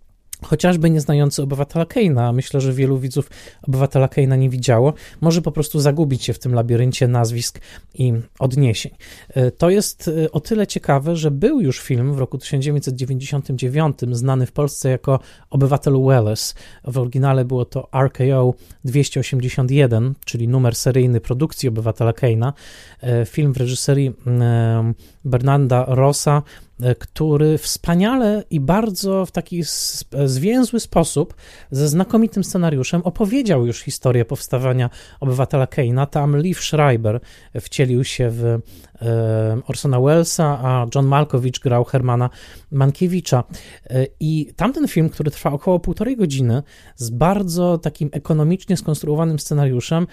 chociażby nieznający obywatela Keina, myślę, że wielu widzów obywatela Keina nie widziało, może po prostu zagubić się w tym labiryncie nazwisk i odniesień. E, to jest e, o tyle ciekawe, że był już film w roku 1999 znany w Polsce jako Obywatel Welles. W oryginale było to RKO 281, czyli numer seryjny produkcji obywatela Keina. Film w reżyserii Bernarda Rossa który wspaniale i bardzo w taki zwięzły sposób, ze znakomitym scenariuszem, opowiedział już historię powstawania obywatela Keina. Tam Liv Schreiber wcielił się w e, Orsona Wellesa, a John Malkowicz grał Hermana Mankiewicza. E, I tamten film, który trwa około półtorej godziny, z bardzo takim ekonomicznie skonstruowanym scenariuszem,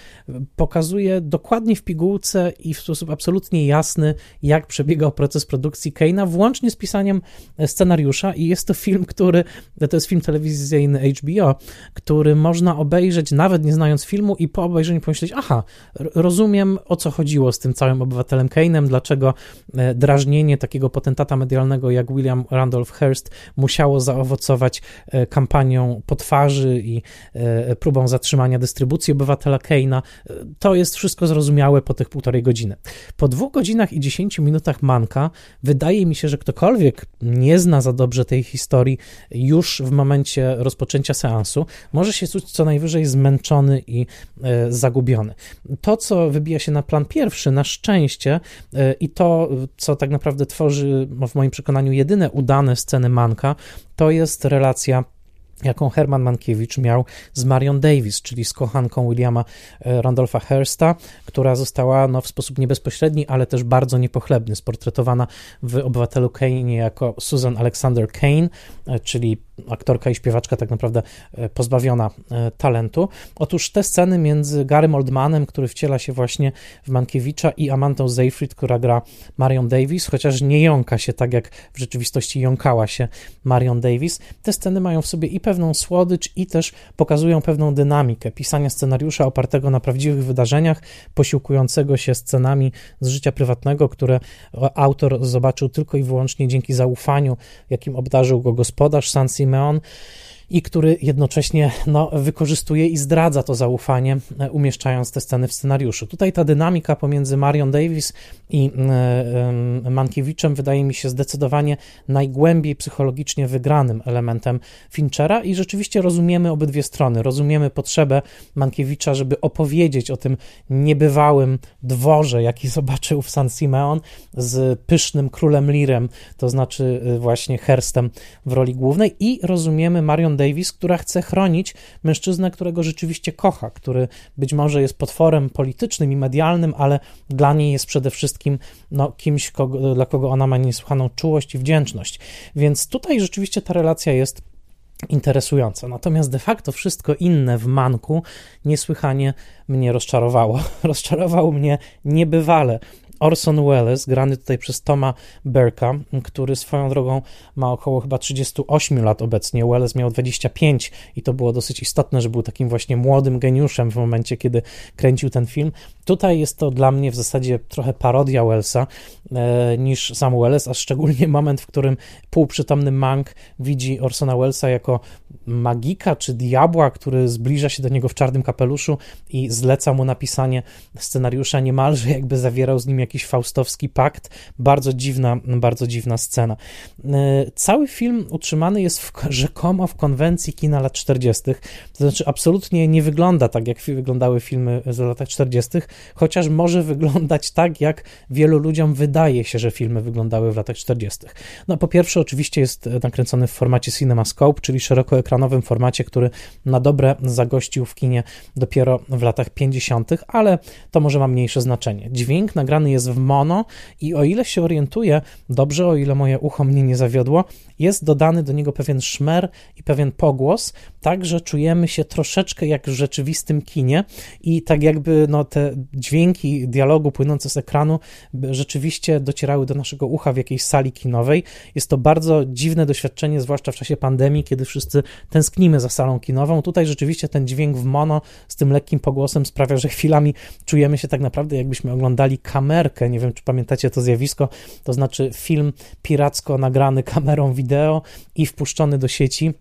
pokazuje dokładnie w pigułce i w sposób absolutnie jasny, jak przebiegał proces produkcji Keina, włącznie łącznie z pisaniem scenariusza i jest to film, który, to jest film telewizyjny HBO, który można obejrzeć nawet nie znając filmu i po obejrzeniu pomyśleć, aha, rozumiem o co chodziło z tym całym obywatelem Dlaczego e, drażnienie takiego potentata medialnego jak William Randolph Hearst musiało zaowocować e, kampanią potwarzy i e, próbą zatrzymania dystrybucji obywatela Kane'a. To jest wszystko zrozumiałe po tych półtorej godziny. Po dwóch godzinach i dziesięciu minutach manka wydaje mi się, że ktokolwiek nie zna za dobrze tej historii już w momencie rozpoczęcia seansu, może się czuć co najwyżej zmęczony i zagubiony. To, co wybija się na plan pierwszy, na szczęście, i to, co tak naprawdę tworzy w moim przekonaniu jedyne udane sceny Manka, to jest relacja jaką Herman Mankiewicz miał z Marion Davis, czyli z kochanką Williama e, Randolpha Hearsta, która została no, w sposób niebezpośredni, ale też bardzo niepochlebny, sportretowana w Obywatelu Kane jako Susan Alexander Kane, e, czyli aktorka i śpiewaczka tak naprawdę pozbawiona talentu. Otóż te sceny między Garym Oldmanem, który wciela się właśnie w Mankiewicza i Amantą Seyfried, która gra Marion Davis, chociaż nie jąka się tak, jak w rzeczywistości jąkała się Marion Davis. Te sceny mają w sobie i pewną słodycz, i też pokazują pewną dynamikę pisania scenariusza opartego na prawdziwych wydarzeniach, posiłkującego się scenami z życia prywatnego, które autor zobaczył tylko i wyłącznie dzięki zaufaniu, jakim obdarzył go gospodarz med han. I który jednocześnie no, wykorzystuje i zdradza to zaufanie, e, umieszczając te sceny w scenariuszu. Tutaj ta dynamika pomiędzy Marion Davis i e, Mankiewiczem wydaje mi się zdecydowanie najgłębiej psychologicznie wygranym elementem Finchera i rzeczywiście rozumiemy obydwie strony. Rozumiemy potrzebę Mankiewicza, żeby opowiedzieć o tym niebywałym dworze, jaki zobaczył w San Simeon z pysznym królem Lirem, to znaczy e, właśnie Herstem w roli głównej i rozumiemy Marion Davis, która chce chronić mężczyznę, którego rzeczywiście kocha, który być może jest potworem politycznym i medialnym, ale dla niej jest przede wszystkim no, kimś, kogo, dla kogo ona ma niesłychaną czułość i wdzięczność. Więc tutaj rzeczywiście ta relacja jest interesująca. Natomiast de facto wszystko inne w Manku niesłychanie mnie rozczarowało. Rozczarował mnie niebywale. Orson Welles, grany tutaj przez Toma Berka, który swoją drogą ma około chyba 38 lat obecnie. Welles miał 25 i to było dosyć istotne, że był takim właśnie młodym geniuszem w momencie, kiedy kręcił ten film. Tutaj jest to dla mnie w zasadzie trochę parodia Wellsa e, niż sam Welles, a szczególnie moment, w którym półprzytomny Mank widzi Orsona Wellesa jako magika czy diabła, który zbliża się do niego w czarnym kapeluszu i zleca mu napisanie scenariusza niemalże jakby zawierał z nim jakiś faustowski pakt. Bardzo dziwna, bardzo dziwna scena. E, cały film utrzymany jest w, rzekomo w konwencji kina lat 40., to znaczy absolutnie nie wygląda tak, jak wyglądały filmy z latach 40., chociaż może wyglądać tak, jak wielu ludziom wydaje się, że filmy wyglądały w latach 40. No po pierwsze oczywiście jest nakręcony w formacie CinemaScope, czyli szerokoekranowym formacie, który na dobre zagościł w kinie dopiero w latach 50., ale to może ma mniejsze znaczenie. Dźwięk nagrany jest w mono i o ile się orientuję dobrze, o ile moje ucho mnie nie zawiodło, jest dodany do niego pewien szmer i pewien pogłos, tak że czujemy się troszeczkę jak w rzeczywistym kinie i tak jakby no, te dźwięki dialogu płynące z ekranu rzeczywiście docierały do naszego ucha w jakiejś sali kinowej. Jest to bardzo dziwne doświadczenie, zwłaszcza w czasie pandemii, kiedy wszyscy tęsknimy za salą kinową. Tutaj rzeczywiście ten dźwięk w mono z tym lekkim pogłosem sprawia, że chwilami czujemy się tak naprawdę jakbyśmy oglądali kamerkę. Nie wiem, czy pamiętacie to zjawisko, to znaczy film piracko nagrany kamerą wideo i wpuszczony do sieci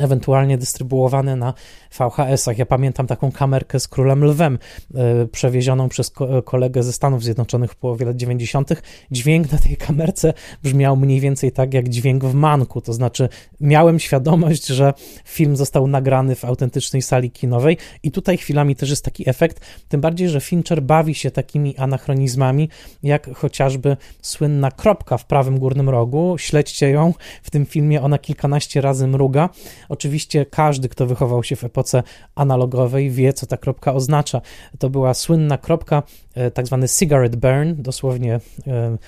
ewentualnie dystrybuowane na VHS-ach. Ja pamiętam taką kamerkę z Królem Lwem, e, przewiezioną przez kolegę ze Stanów Zjednoczonych w połowie lat 90. Dźwięk na tej kamerce brzmiał mniej więcej tak jak dźwięk w Manku, to znaczy miałem świadomość, że film został nagrany w autentycznej sali kinowej i tutaj chwilami też jest taki efekt, tym bardziej, że Fincher bawi się takimi anachronizmami, jak chociażby słynna kropka w prawym górnym rogu, śledźcie ją, w tym filmie ona kilkanaście razy mruga, Oczywiście każdy, kto wychował się w epoce analogowej, wie, co ta kropka oznacza. To była słynna kropka, e, tak zwany cigarette burn, dosłownie e, e,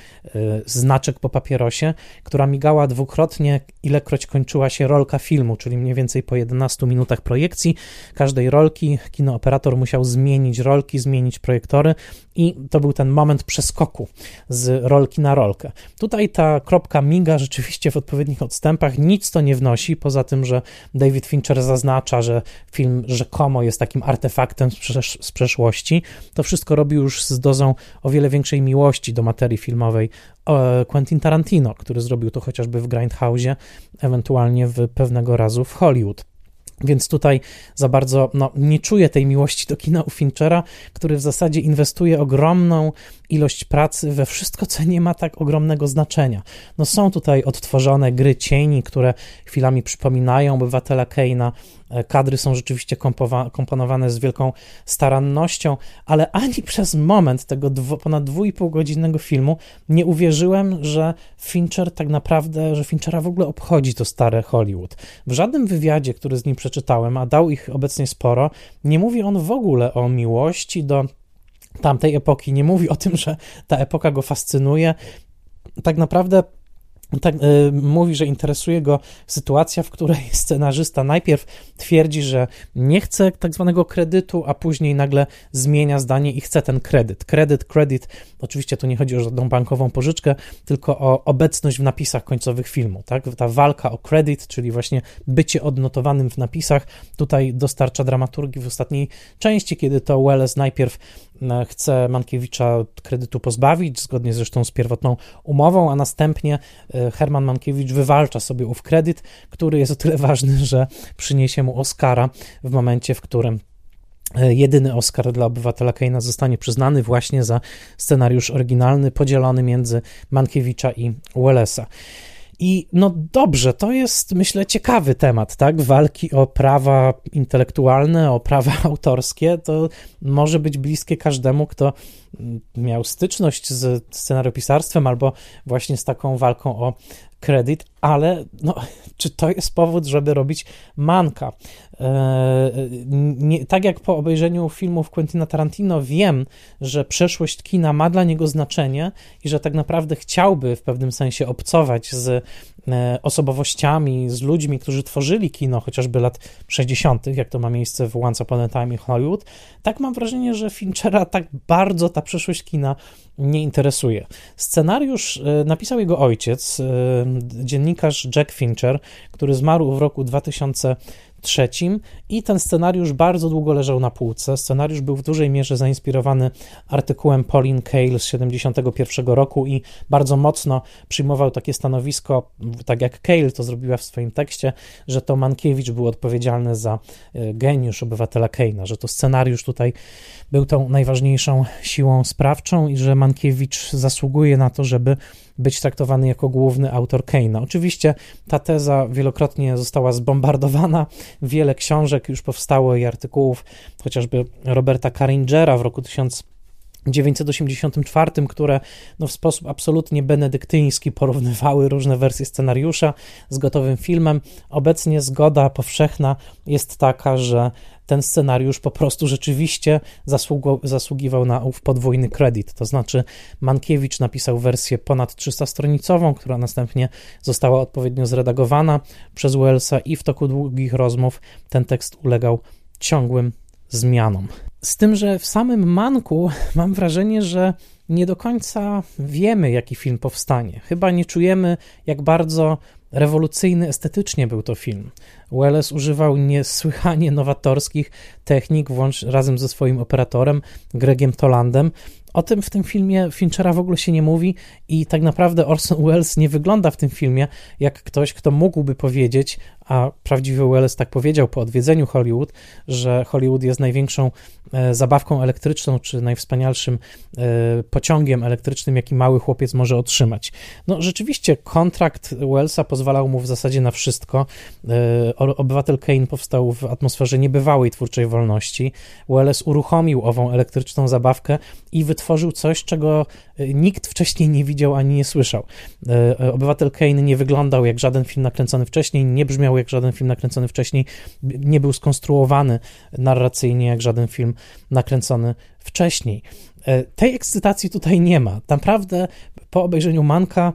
znaczek po papierosie, która migała dwukrotnie, ilekroć kończyła się rolka filmu, czyli mniej więcej po 11 minutach projekcji każdej rolki. Kinooperator musiał zmienić rolki, zmienić projektory i to był ten moment przeskoku z rolki na rolkę. Tutaj ta kropka miga rzeczywiście w odpowiednich odstępach, nic to nie wnosi, poza tym, że David Fincher zaznacza, że film rzekomo jest takim artefaktem z, przesz z przeszłości. To wszystko robi już z dozą o wiele większej miłości do materii filmowej Quentin Tarantino, który zrobił to chociażby w Grindhouse, ewentualnie w pewnego razu w Hollywood. Więc tutaj za bardzo no, nie czuję tej miłości do kina u Finchera, który w zasadzie inwestuje ogromną ilość pracy we wszystko, co nie ma tak ogromnego znaczenia. No są tutaj odtworzone gry cieni, które chwilami przypominają obywatela Keina. E, kadry są rzeczywiście komponowane z wielką starannością, ale ani przez moment tego dwu, ponad dwójpół godzinnego filmu nie uwierzyłem, że Fincher tak naprawdę, że Finchera w ogóle obchodzi to stare Hollywood. W żadnym wywiadzie, który z nim przeczytałem, a dał ich obecnie sporo, nie mówi on w ogóle o miłości do tamtej epoki. Nie mówi o tym, że ta epoka go fascynuje. Tak naprawdę tak, y, mówi, że interesuje go sytuacja, w której scenarzysta najpierw twierdzi, że nie chce tak zwanego kredytu, a później nagle zmienia zdanie i chce ten kredyt. Kredyt, kredyt, oczywiście tu nie chodzi o żadną bankową pożyczkę, tylko o obecność w napisach końcowych filmu. Tak? Ta walka o kredyt, czyli właśnie bycie odnotowanym w napisach, tutaj dostarcza dramaturgii w ostatniej części, kiedy to Welles najpierw chce Mankiewicza kredytu pozbawić, zgodnie zresztą z pierwotną umową, a następnie e, Herman Mankiewicz wywalcza sobie ów kredyt, który jest o tyle ważny, że przyniesie mu Oscara w momencie, w którym e, jedyny Oscar dla obywatela Keina zostanie przyznany właśnie za scenariusz oryginalny podzielony między Mankiewicza i Wellesa. I no dobrze, to jest myślę ciekawy temat, tak? Walki o prawa intelektualne, o prawa autorskie, to może być bliskie każdemu, kto miał styczność z scenariopisarstwem albo właśnie z taką walką o kredyt, ale no, czy to jest powód, żeby robić manka? E, nie, tak jak po obejrzeniu filmów Quentina Tarantino wiem, że przeszłość kina ma dla niego znaczenie i że tak naprawdę chciałby w pewnym sensie obcować z e, osobowościami, z ludźmi, którzy tworzyli kino chociażby lat 60., jak to ma miejsce w Once Upon a Time in Hollywood, tak mam wrażenie, że Finchera tak bardzo ta przeszłość kina nie interesuje. Scenariusz e, napisał jego ojciec, Jack Fincher, który zmarł w roku 2000 trzecim i ten scenariusz bardzo długo leżał na półce. Scenariusz był w dużej mierze zainspirowany artykułem Pauline Kael z 71 roku i bardzo mocno przyjmował takie stanowisko, tak jak Kael to zrobiła w swoim tekście, że to Mankiewicz był odpowiedzialny za e, geniusz obywatela Keina, że to scenariusz tutaj był tą najważniejszą siłą sprawczą i że Mankiewicz zasługuje na to, żeby być traktowany jako główny autor Keina. Oczywiście ta teza wielokrotnie została zbombardowana, wiele książek już powstało i artykułów, chociażby Roberta Caringera w roku 1000 1984, które no, w sposób absolutnie benedyktyński porównywały różne wersje scenariusza z gotowym filmem. Obecnie zgoda powszechna jest taka, że ten scenariusz po prostu rzeczywiście zasługiwał na ów podwójny kredyt. To znaczy, Mankiewicz napisał wersję ponad 300-stronicową, która następnie została odpowiednio zredagowana przez Wellsa, i w toku długich rozmów ten tekst ulegał ciągłym zmianom. Z tym, że w samym Manku mam wrażenie, że nie do końca wiemy, jaki film powstanie. Chyba nie czujemy, jak bardzo rewolucyjny estetycznie był to film. Welles używał niesłychanie nowatorskich technik, włącz razem ze swoim operatorem Gregiem Tolandem. O tym w tym filmie Finchera w ogóle się nie mówi i tak naprawdę Orson Welles nie wygląda w tym filmie jak ktoś, kto mógłby powiedzieć, a prawdziwy Welles tak powiedział po odwiedzeniu Hollywood, że Hollywood jest największą e, zabawką elektryczną, czy najwspanialszym e, pociągiem elektrycznym, jaki mały chłopiec może otrzymać. No rzeczywiście kontrakt Wellsa pozwalał mu w zasadzie na wszystko. E, Obywatel Kane powstał w atmosferze niebywałej twórczej wolności. Welles uruchomił ową elektryczną zabawkę i wytworzył coś, czego nikt wcześniej nie widział ani nie słyszał. Obywatel Kane nie wyglądał jak żaden film nakręcony wcześniej, nie brzmiał jak żaden film nakręcony wcześniej, nie był skonstruowany narracyjnie jak żaden film nakręcony wcześniej. E, tej ekscytacji tutaj nie ma. Naprawdę po obejrzeniu Manka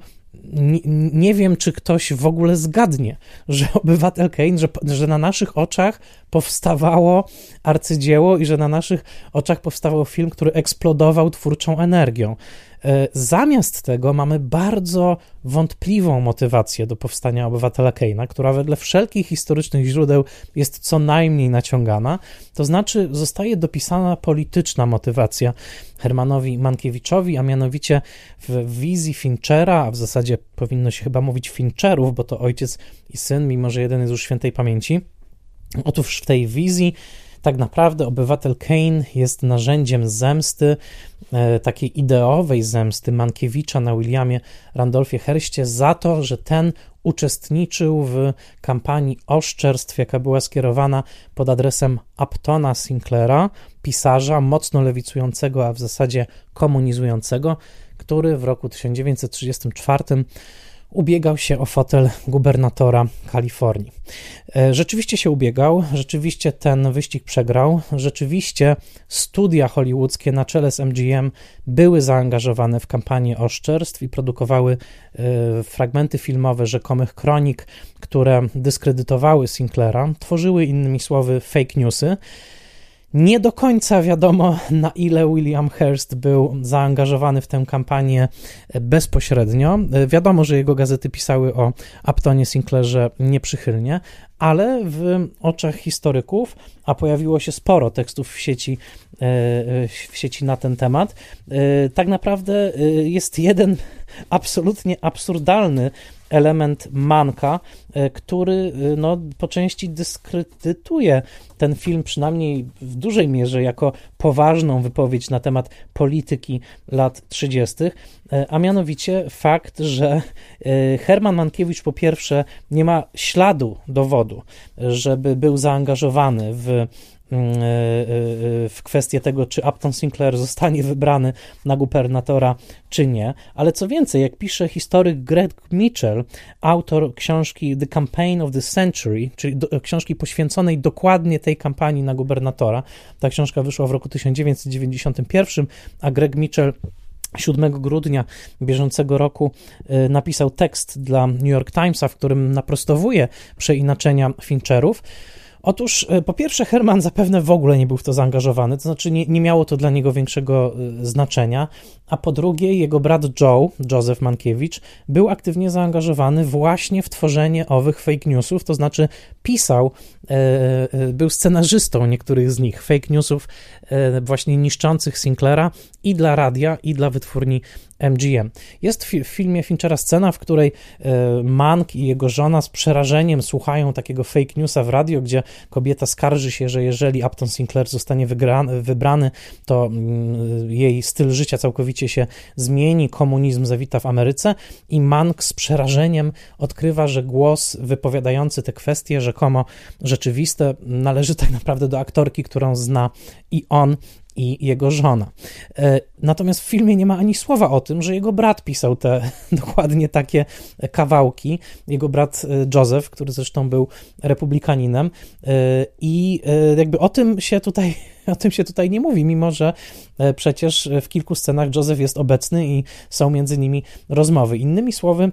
nie, nie, wiem, czy ktoś w ogóle zgadnie, że obywatel Kane, że, że na naszych oczach powstawało arcydzieło i że na naszych oczach powstawał film, który eksplodował twórczą energią. E, zamiast tego mamy bardzo wątpliwą motywację do powstania obywatela Keina, która wedle wszelkich historycznych źródeł jest co najmniej naciągana, to znaczy zostaje dopisana polityczna motywacja Hermanowi Mankiewiczowi, a mianowicie w wizji Finchera, a w zasadzie powinno się chyba mówić Fincherów, bo to ojciec i syn, mimo że jeden jest już świętej pamięci. Otóż w tej wizji tak naprawdę obywatel Kane jest narzędziem zemsty, takiej ideowej zemsty Mankiewicza na Williamie Randolphie Hearście za to, że ten uczestniczył w kampanii oszczerstw, jaka była skierowana pod adresem Uptona Sinclaira, pisarza mocno lewicującego, a w zasadzie komunizującego, który w roku 1934 ubiegał się o fotel gubernatora Kalifornii. E, rzeczywiście się ubiegał, rzeczywiście ten wyścig przegrał, rzeczywiście studia hollywoodzkie na czele z MGM były zaangażowane w kampanię oszczerstw i produkowały e, fragmenty filmowe rzekomych kronik, które dyskredytowały Sinclaira, tworzyły innymi słowy fake newsy. Nie do końca wiadomo, na ile William Hearst był zaangażowany w tę kampanię bezpośrednio. Wiadomo, że jego gazety pisały o Uptonie Sinclairze nieprzychylnie, ale w oczach historyków, a pojawiło się sporo tekstów w sieci, e, w sieci na ten temat, e, tak naprawdę e, jest jeden absolutnie absurdalny element manka, e, który e, no, po części dyskredytuje ten film, przynajmniej w dużej mierze, jako poważną wypowiedź na temat polityki lat 30., e, a mianowicie fakt, że Herman Mankiewicz po pierwsze nie ma śladu dowodu, żeby był zaangażowany w w kwestię tego, czy Upton Sinclair zostanie wybrany na gubernatora, czy nie. Ale co więcej, jak pisze historyk Greg Mitchell, autor książki The Campaign of the Century, czyli do, książki poświęconej dokładnie tej kampanii na gubernatora, ta książka wyszła w roku 1991, a Greg Mitchell 7 grudnia bieżącego roku e, napisał tekst dla New York Timesa, w którym naprostowuje przeinaczenia Fincherów. Otóż e, po pierwsze, Herman zapewne w ogóle nie był w to zaangażowany, to znaczy nie, nie miało to dla niego większego e, znaczenia, a po drugie, jego brat Joe, Józef Mankiewicz, był aktywnie zaangażowany właśnie w tworzenie owych fake newsów, to znaczy pisał, e, był scenarzystą niektórych z nich, fake newsów właśnie niszczących Sinclaira i dla radia, i dla wytwórni MGM. Jest w filmie Finchera scena, w której e, Mank i jego żona z przerażeniem słuchają takiego fake newsa w radio, gdzie kobieta skarży się, że jeżeli Upton Sinclair zostanie wybrany, to mm, jej styl życia całkowicie się zmieni, komunizm zawita w Ameryce i Mank z przerażeniem odkrywa, że głos wypowiadający te kwestie rzekomo rzeczywiste należy tak naprawdę do aktorki, którą zna i on i jego żona. E, natomiast w filmie nie ma ani słowa o tym, że jego brat pisał te dokładnie takie kawałki. Jego brat e, Joseph, który zresztą był republikaninem, e, i jakby o tym się tutaj. O tym się tutaj nie mówi, mimo że przecież w kilku scenach Joseph jest obecny i są między nimi rozmowy. Innymi słowy,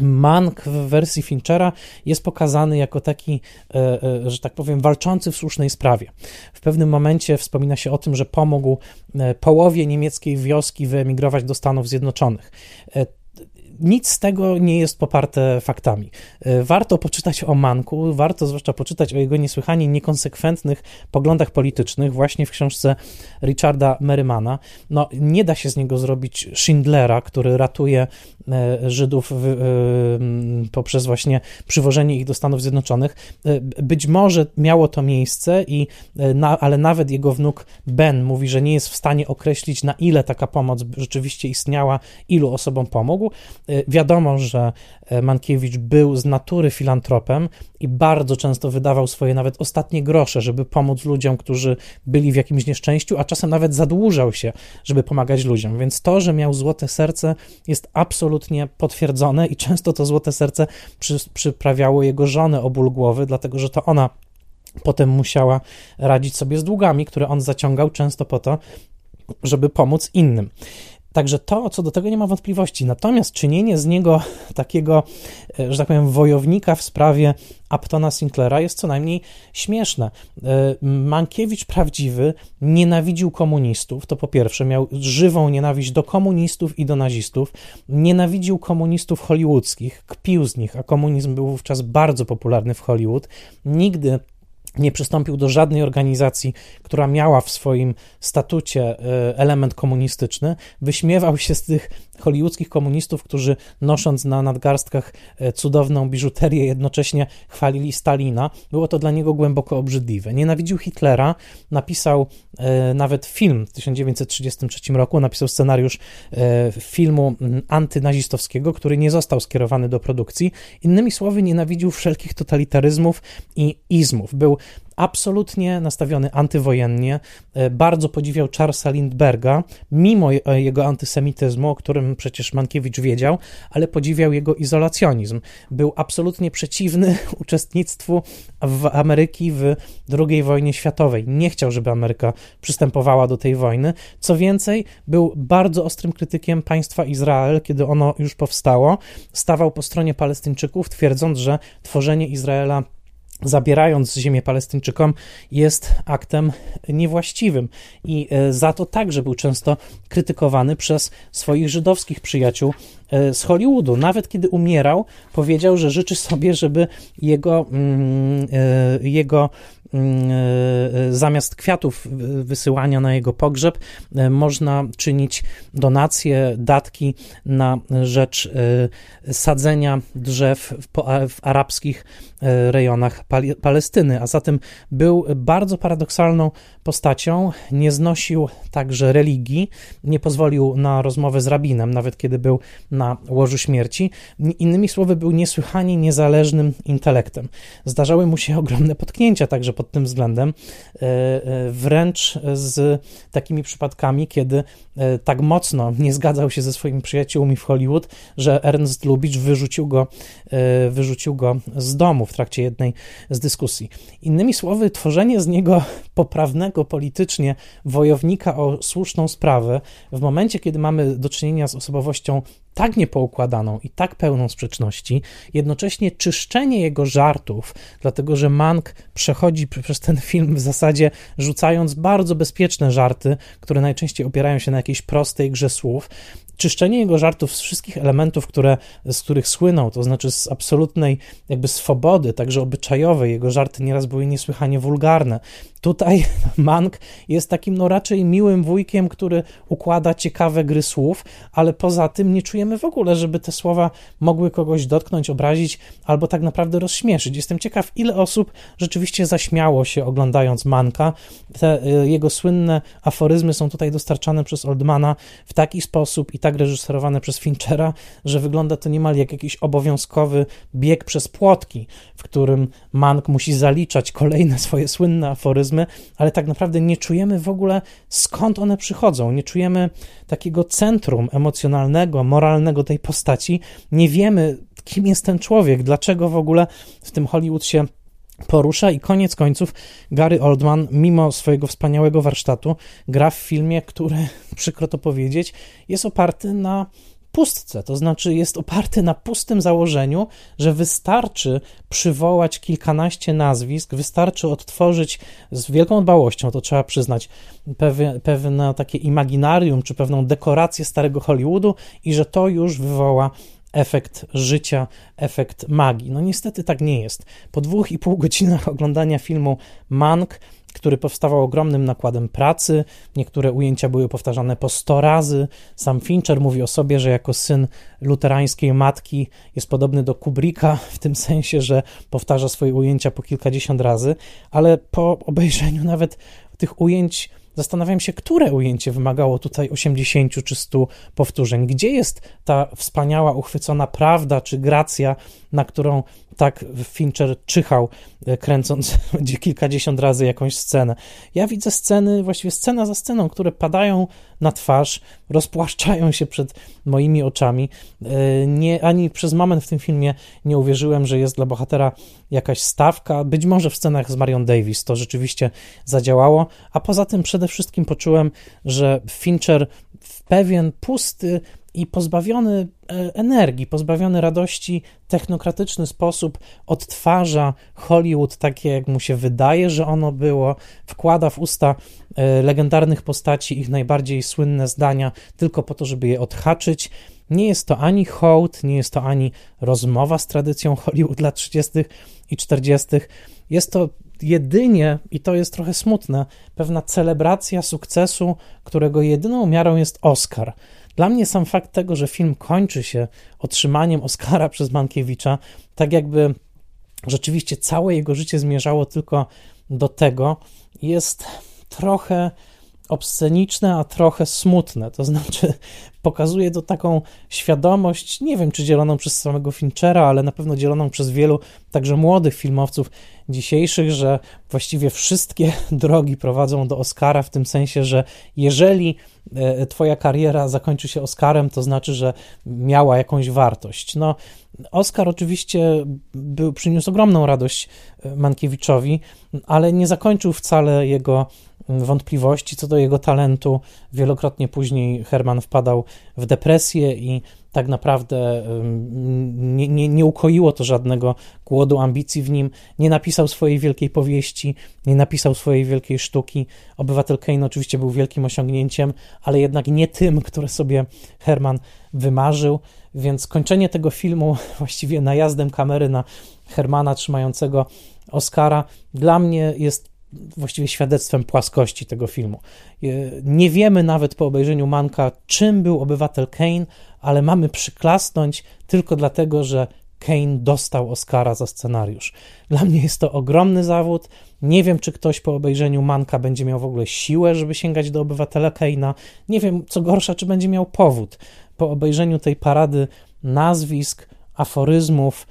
Mank w wersji Finchera jest pokazany jako taki, e, e, że tak powiem, walczący w słusznej sprawie. W pewnym momencie wspomina się o tym, że pomógł e, połowie niemieckiej wioski wyemigrować do Stanów Zjednoczonych nic z tego nie jest poparte faktami. Warto poczytać o Manku, warto zwłaszcza poczytać o jego niesłychanie niekonsekwentnych poglądach politycznych, właśnie w książce Richarda Merrymana. No, nie da się z niego zrobić Schindlera, który ratuje Żydów w, e, poprzez właśnie przywożenie ich do Stanów Zjednoczonych. Być może miało to miejsce, i, ale nawet jego wnuk Ben mówi, że nie jest w stanie określić, na ile taka pomoc rzeczywiście istniała, ilu osobom pomógł. Wiadomo, że e, Mankiewicz był z natury filantropem i bardzo często wydawał swoje nawet ostatnie grosze, żeby pomóc ludziom, którzy byli w jakimś nieszczęściu, a czasem nawet zadłużał się, żeby pomagać ludziom. Więc to, że miał złote serce, jest absolutnie potwierdzone i często to złote serce przy, przyprawiało jego żonę o ból głowy, dlatego że to ona potem musiała radzić sobie z długami, które on zaciągał często po to, żeby pomóc innym. Także to, co do tego nie ma wątpliwości. Natomiast czynienie z niego takiego, e, że tak powiem, wojownika w sprawie Uptona Sinclaira jest co najmniej śmieszne. E, Mankiewicz prawdziwy nienawidził komunistów, to po pierwsze, miał żywą nienawiść do komunistów i do nazistów, nienawidził komunistów hollywoodzkich, kpił z nich, a komunizm był wówczas bardzo popularny w Hollywood. Nigdy nie przystąpił do żadnej organizacji, która miała w swoim statucie e, element komunistyczny. Wyśmiewał się z tych hollywoodzkich komunistów, którzy nosząc na nadgarstkach e, cudowną biżuterię, jednocześnie chwalili Stalina. Było to dla niego głęboko obrzydliwe. Nienawidził Hitlera, napisał e, nawet film w 1933 roku, napisał scenariusz filmu antynazistowskiego, który nie został skierowany do produkcji. Innymi słowy, nienawidził wszelkich totalitaryzmów i izmów. Był absolutnie nastawiony antywojennie, e, bardzo podziwiał Charlesa Lindberga, mimo jego antysemityzmu, o którym przecież Mankiewicz wiedział, ale podziwiał jego izolacjonizm. Był absolutnie przeciwny uczestnictwu w Ameryki w II wojnie światowej. Nie chciał, żeby Ameryka przystępowała do tej wojny. Co więcej, był bardzo ostrym krytykiem państwa Izrael, kiedy ono już powstało. Stawał po stronie Palestyńczyków, twierdząc, że tworzenie Izraela zabierając ziemię Palestyńczykom, jest aktem niewłaściwym. I e, za to także był często krytykowany przez swoich żydowskich przyjaciół e, z Hollywoodu. Nawet kiedy umierał, powiedział, że życzy sobie, żeby jego, mm, e, jego zamiast kwiatów wysyłania na jego pogrzeb, e, można czynić donacje, datki na rzecz e, sadzenia drzew w, arabskich rejonach Palestyny. A zatem był bardzo paradoksalną postacią, nie znosił także religii, nie pozwolił na rozmowę z rabinem, nawet kiedy był na łożu śmierci. Innymi słowy, był niesłychanie niezależnym intelektem. Zdarzały mu się ogromne potknięcia także pod tym względem, e, e, wręcz z takimi przypadkami, kiedy e, tak mocno nie zgadzał się ze swoimi przyjaciółmi w Hollywood, że Ernst Lubitsch wyrzucił go, wyrzucił go z domu w trakcie jednej z dyskusji. Innymi słowy, tworzenie z niego poprawnego politycznie wojownika o słuszną sprawę, w momencie, kiedy mamy do czynienia z osobowością tak niepoukładaną i tak pełną sprzeczności, jednocześnie czyszczenie jego żartów, dlatego że Mank przechodzi przez ten film w zasadzie rzucając bardzo bezpieczne żarty, które najczęściej opierają się na jakiejś prostej grze słów, czyszczenie jego żartów z wszystkich elementów, które, z których słynął, to znaczy z absolutnej jakby swobody, także obyczajowej, jego żarty nieraz były niesłychanie wulgarne. Tutaj Mank jest takim no raczej miłym wujkiem, który układa ciekawe gry słów, ale poza tym nie czujemy w ogóle, żeby te słowa mogły kogoś dotknąć, obrazić albo tak naprawdę rozśmieszyć. Jestem ciekaw, ile osób rzeczywiście zaśmiało się oglądając Manka. Te y, jego słynne aforyzmy są tutaj dostarczane przez Oldmana w taki sposób i tak reżyserowane przez Finchera, że wygląda to niemal jak jakiś obowiązkowy bieg przez płotki, w którym Mank musi zaliczać kolejne swoje słynne aforyzmy, ale tak naprawdę nie czujemy w ogóle skąd one przychodzą, nie czujemy takiego centrum emocjonalnego, moralnego tej postaci, nie wiemy, kim jest ten człowiek, dlaczego w ogóle w tym Hollywood się porusza i koniec końców Gary Oldman, mimo swojego wspaniałego warsztatu, gra w filmie, który, przykro to powiedzieć, jest oparty na pustce, to znaczy jest oparty na pustym założeniu, że wystarczy przywołać kilkanaście nazwisk, wystarczy odtworzyć z wielką dbałością, to trzeba przyznać, pewne, pewne takie imaginarium czy pewną dekorację starego Hollywoodu i że to już wywoła efekt życia, efekt magii. No niestety tak nie jest. Po dwóch i pół godzinach oglądania filmu Mank, który powstawał ogromnym nakładem pracy, niektóre ujęcia były powtarzane po 100 razy. Sam Fincher mówi o sobie, że jako syn luterańskiej matki jest podobny do Kubricka w tym sensie, że powtarza swoje ujęcia po kilkadziesiąt razy, ale po obejrzeniu nawet tych ujęć Zastanawiam się, które ujęcie wymagało tutaj 80 czy 100 powtórzeń. Gdzie jest ta wspaniała, uchwycona prawda czy gracja, na którą tak Fincher czyhał, e, kręcąc gdzie kilkadziesiąt razy jakąś scenę. Ja widzę sceny, właściwie scena za sceną, które padają na twarz, rozpłaszczają się przed moimi oczami. E, nie, ani przez moment w tym filmie nie uwierzyłem, że jest dla bohatera jakaś stawka. Być może w scenach z Marion Davis to rzeczywiście zadziałało, a poza tym przede wszystkim poczułem, że Fincher w pewien pusty, i pozbawiony e, energii, pozbawiony radości, technokratyczny sposób odtwarza Hollywood takie, jak mu się wydaje, że ono było, wkłada w usta e, legendarnych postaci ich najbardziej słynne zdania, tylko po to, żeby je odhaczyć. Nie jest to ani hołd, nie jest to ani rozmowa z tradycją Hollywood lat 30. i 40. Jest to jedynie, i to jest trochę smutne, pewna celebracja sukcesu, którego jedyną miarą jest Oscar. Dla mnie sam fakt tego, że film kończy się otrzymaniem Oscara przez Mankiewicza, tak jakby rzeczywiście całe jego życie zmierzało tylko do tego, jest trochę obsceniczne, a trochę smutne. To znaczy, pokazuje to taką świadomość, nie wiem czy dzieloną przez samego Finchera, ale na pewno dzieloną przez wielu także młodych filmowców dzisiejszych, że właściwie wszystkie drogi prowadzą do Oscara, w tym sensie, że jeżeli e, Twoja kariera zakończy się Oscarem, to znaczy, że miała jakąś wartość. No, Oscar oczywiście był, przyniósł ogromną radość e, Mankiewiczowi, ale nie zakończył wcale jego wątpliwości co do jego talentu. Wielokrotnie później Herman wpadał w depresję i tak naprawdę nie, nie, nie ukoiło to żadnego głodu ambicji w nim. Nie napisał swojej wielkiej powieści, nie napisał swojej wielkiej sztuki. Obywatel Kane oczywiście był wielkim osiągnięciem, ale jednak nie tym, które sobie Herman wymarzył. Więc kończenie tego filmu właściwie najazdem kamery na Hermana trzymającego Oscara dla mnie jest właściwie świadectwem płaskości tego filmu. E, nie wiemy nawet po obejrzeniu Manka, czym był obywatel Kane, ale mamy przyklasnąć tylko dlatego, że Kane dostał Oscara za scenariusz. Dla mnie jest to ogromny zawód. Nie wiem, czy ktoś po obejrzeniu Manka będzie miał w ogóle siłę, żeby sięgać do obywatela Kane'a. Nie wiem, co gorsza, czy będzie miał powód. Po obejrzeniu tej parady nazwisk, aforyzmów,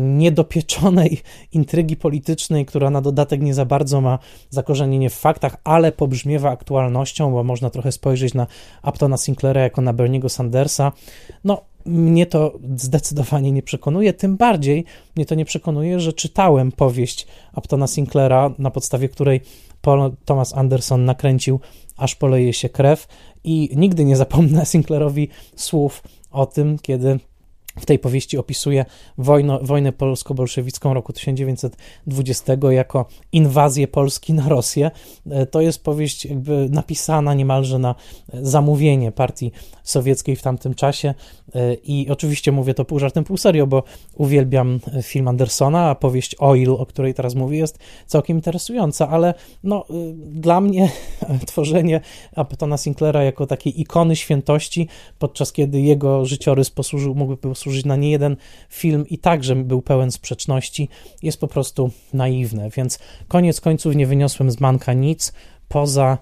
niedopieczonej intrygi politycznej, która na dodatek nie za bardzo ma zakorzenienie w faktach, ale pobrzmiewa aktualnością, bo można trochę spojrzeć na Uptona Sinclaira jako na Berniego Sandersa. No, mnie to zdecydowanie nie przekonuje, tym bardziej mnie to nie przekonuje, że czytałem powieść Uptona Sinclaira, na podstawie której Paul Thomas Anderson nakręcił Aż poleje się krew i nigdy nie zapomnę Sinclairowi słów o tym, kiedy w tej powieści opisuje wojno, wojnę polsko-bolszewicką roku 1920 jako inwazję Polski na Rosję. E, to jest powieść jakby napisana niemalże na zamówienie partii sowieckiej w tamtym czasie e, i oczywiście mówię to pół żartem, pół serio, bo uwielbiam film Andersona, a powieść Oil, o której teraz mówię, jest całkiem interesująca, ale no, e, dla mnie tworzenie Aptona Sinclaira jako takiej ikony świętości, podczas kiedy jego życiorys posłużył, mógłby posłużyć na niejeden film i także był pełen sprzeczności, jest po prostu naiwne, więc koniec końców nie wyniosłem z Manka nic poza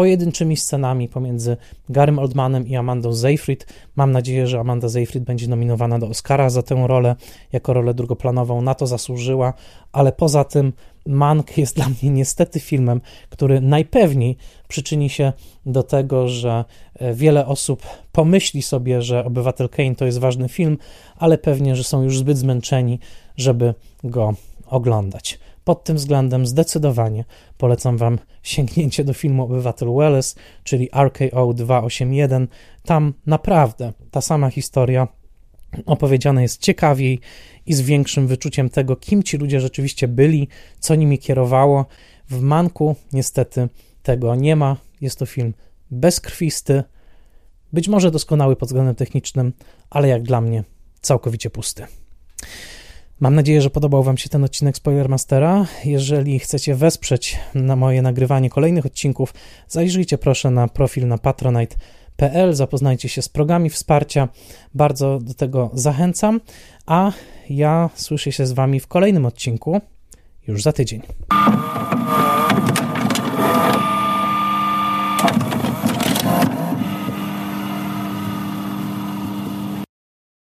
pojedynczymi scenami pomiędzy Garym Oldmanem i Amandą Seyfried. Mam nadzieję, że Amanda Seyfried będzie nominowana do Oscara za tę rolę, jako rolę drugoplanową, na to zasłużyła, ale poza tym Mank jest dla mnie niestety filmem, który najpewniej przyczyni się do tego, że e, wiele osób pomyśli sobie, że Obywatel Kane to jest ważny film, ale pewnie, że są już zbyt zmęczeni, żeby go oglądać. Pod tym względem zdecydowanie polecam Wam sięgnięcie do filmu Obywatel Welles, czyli RKO 281. Tam naprawdę ta sama historia opowiedziana jest ciekawiej i z większym wyczuciem tego, kim ci ludzie rzeczywiście byli, co nimi kierowało. W Manku niestety tego nie ma. Jest to film bezkrwisty, być może doskonały pod względem technicznym, ale jak dla mnie całkowicie pusty. Mam nadzieję, że podobał Wam się ten odcinek Spoilermastera. Jeżeli chcecie wesprzeć na moje nagrywanie kolejnych odcinków, zajrzyjcie proszę na profil na patronite.pl, zapoznajcie się z programami wsparcia. Bardzo do tego zachęcam, a ja słyszę się z Wami w kolejnym odcinku już za tydzień.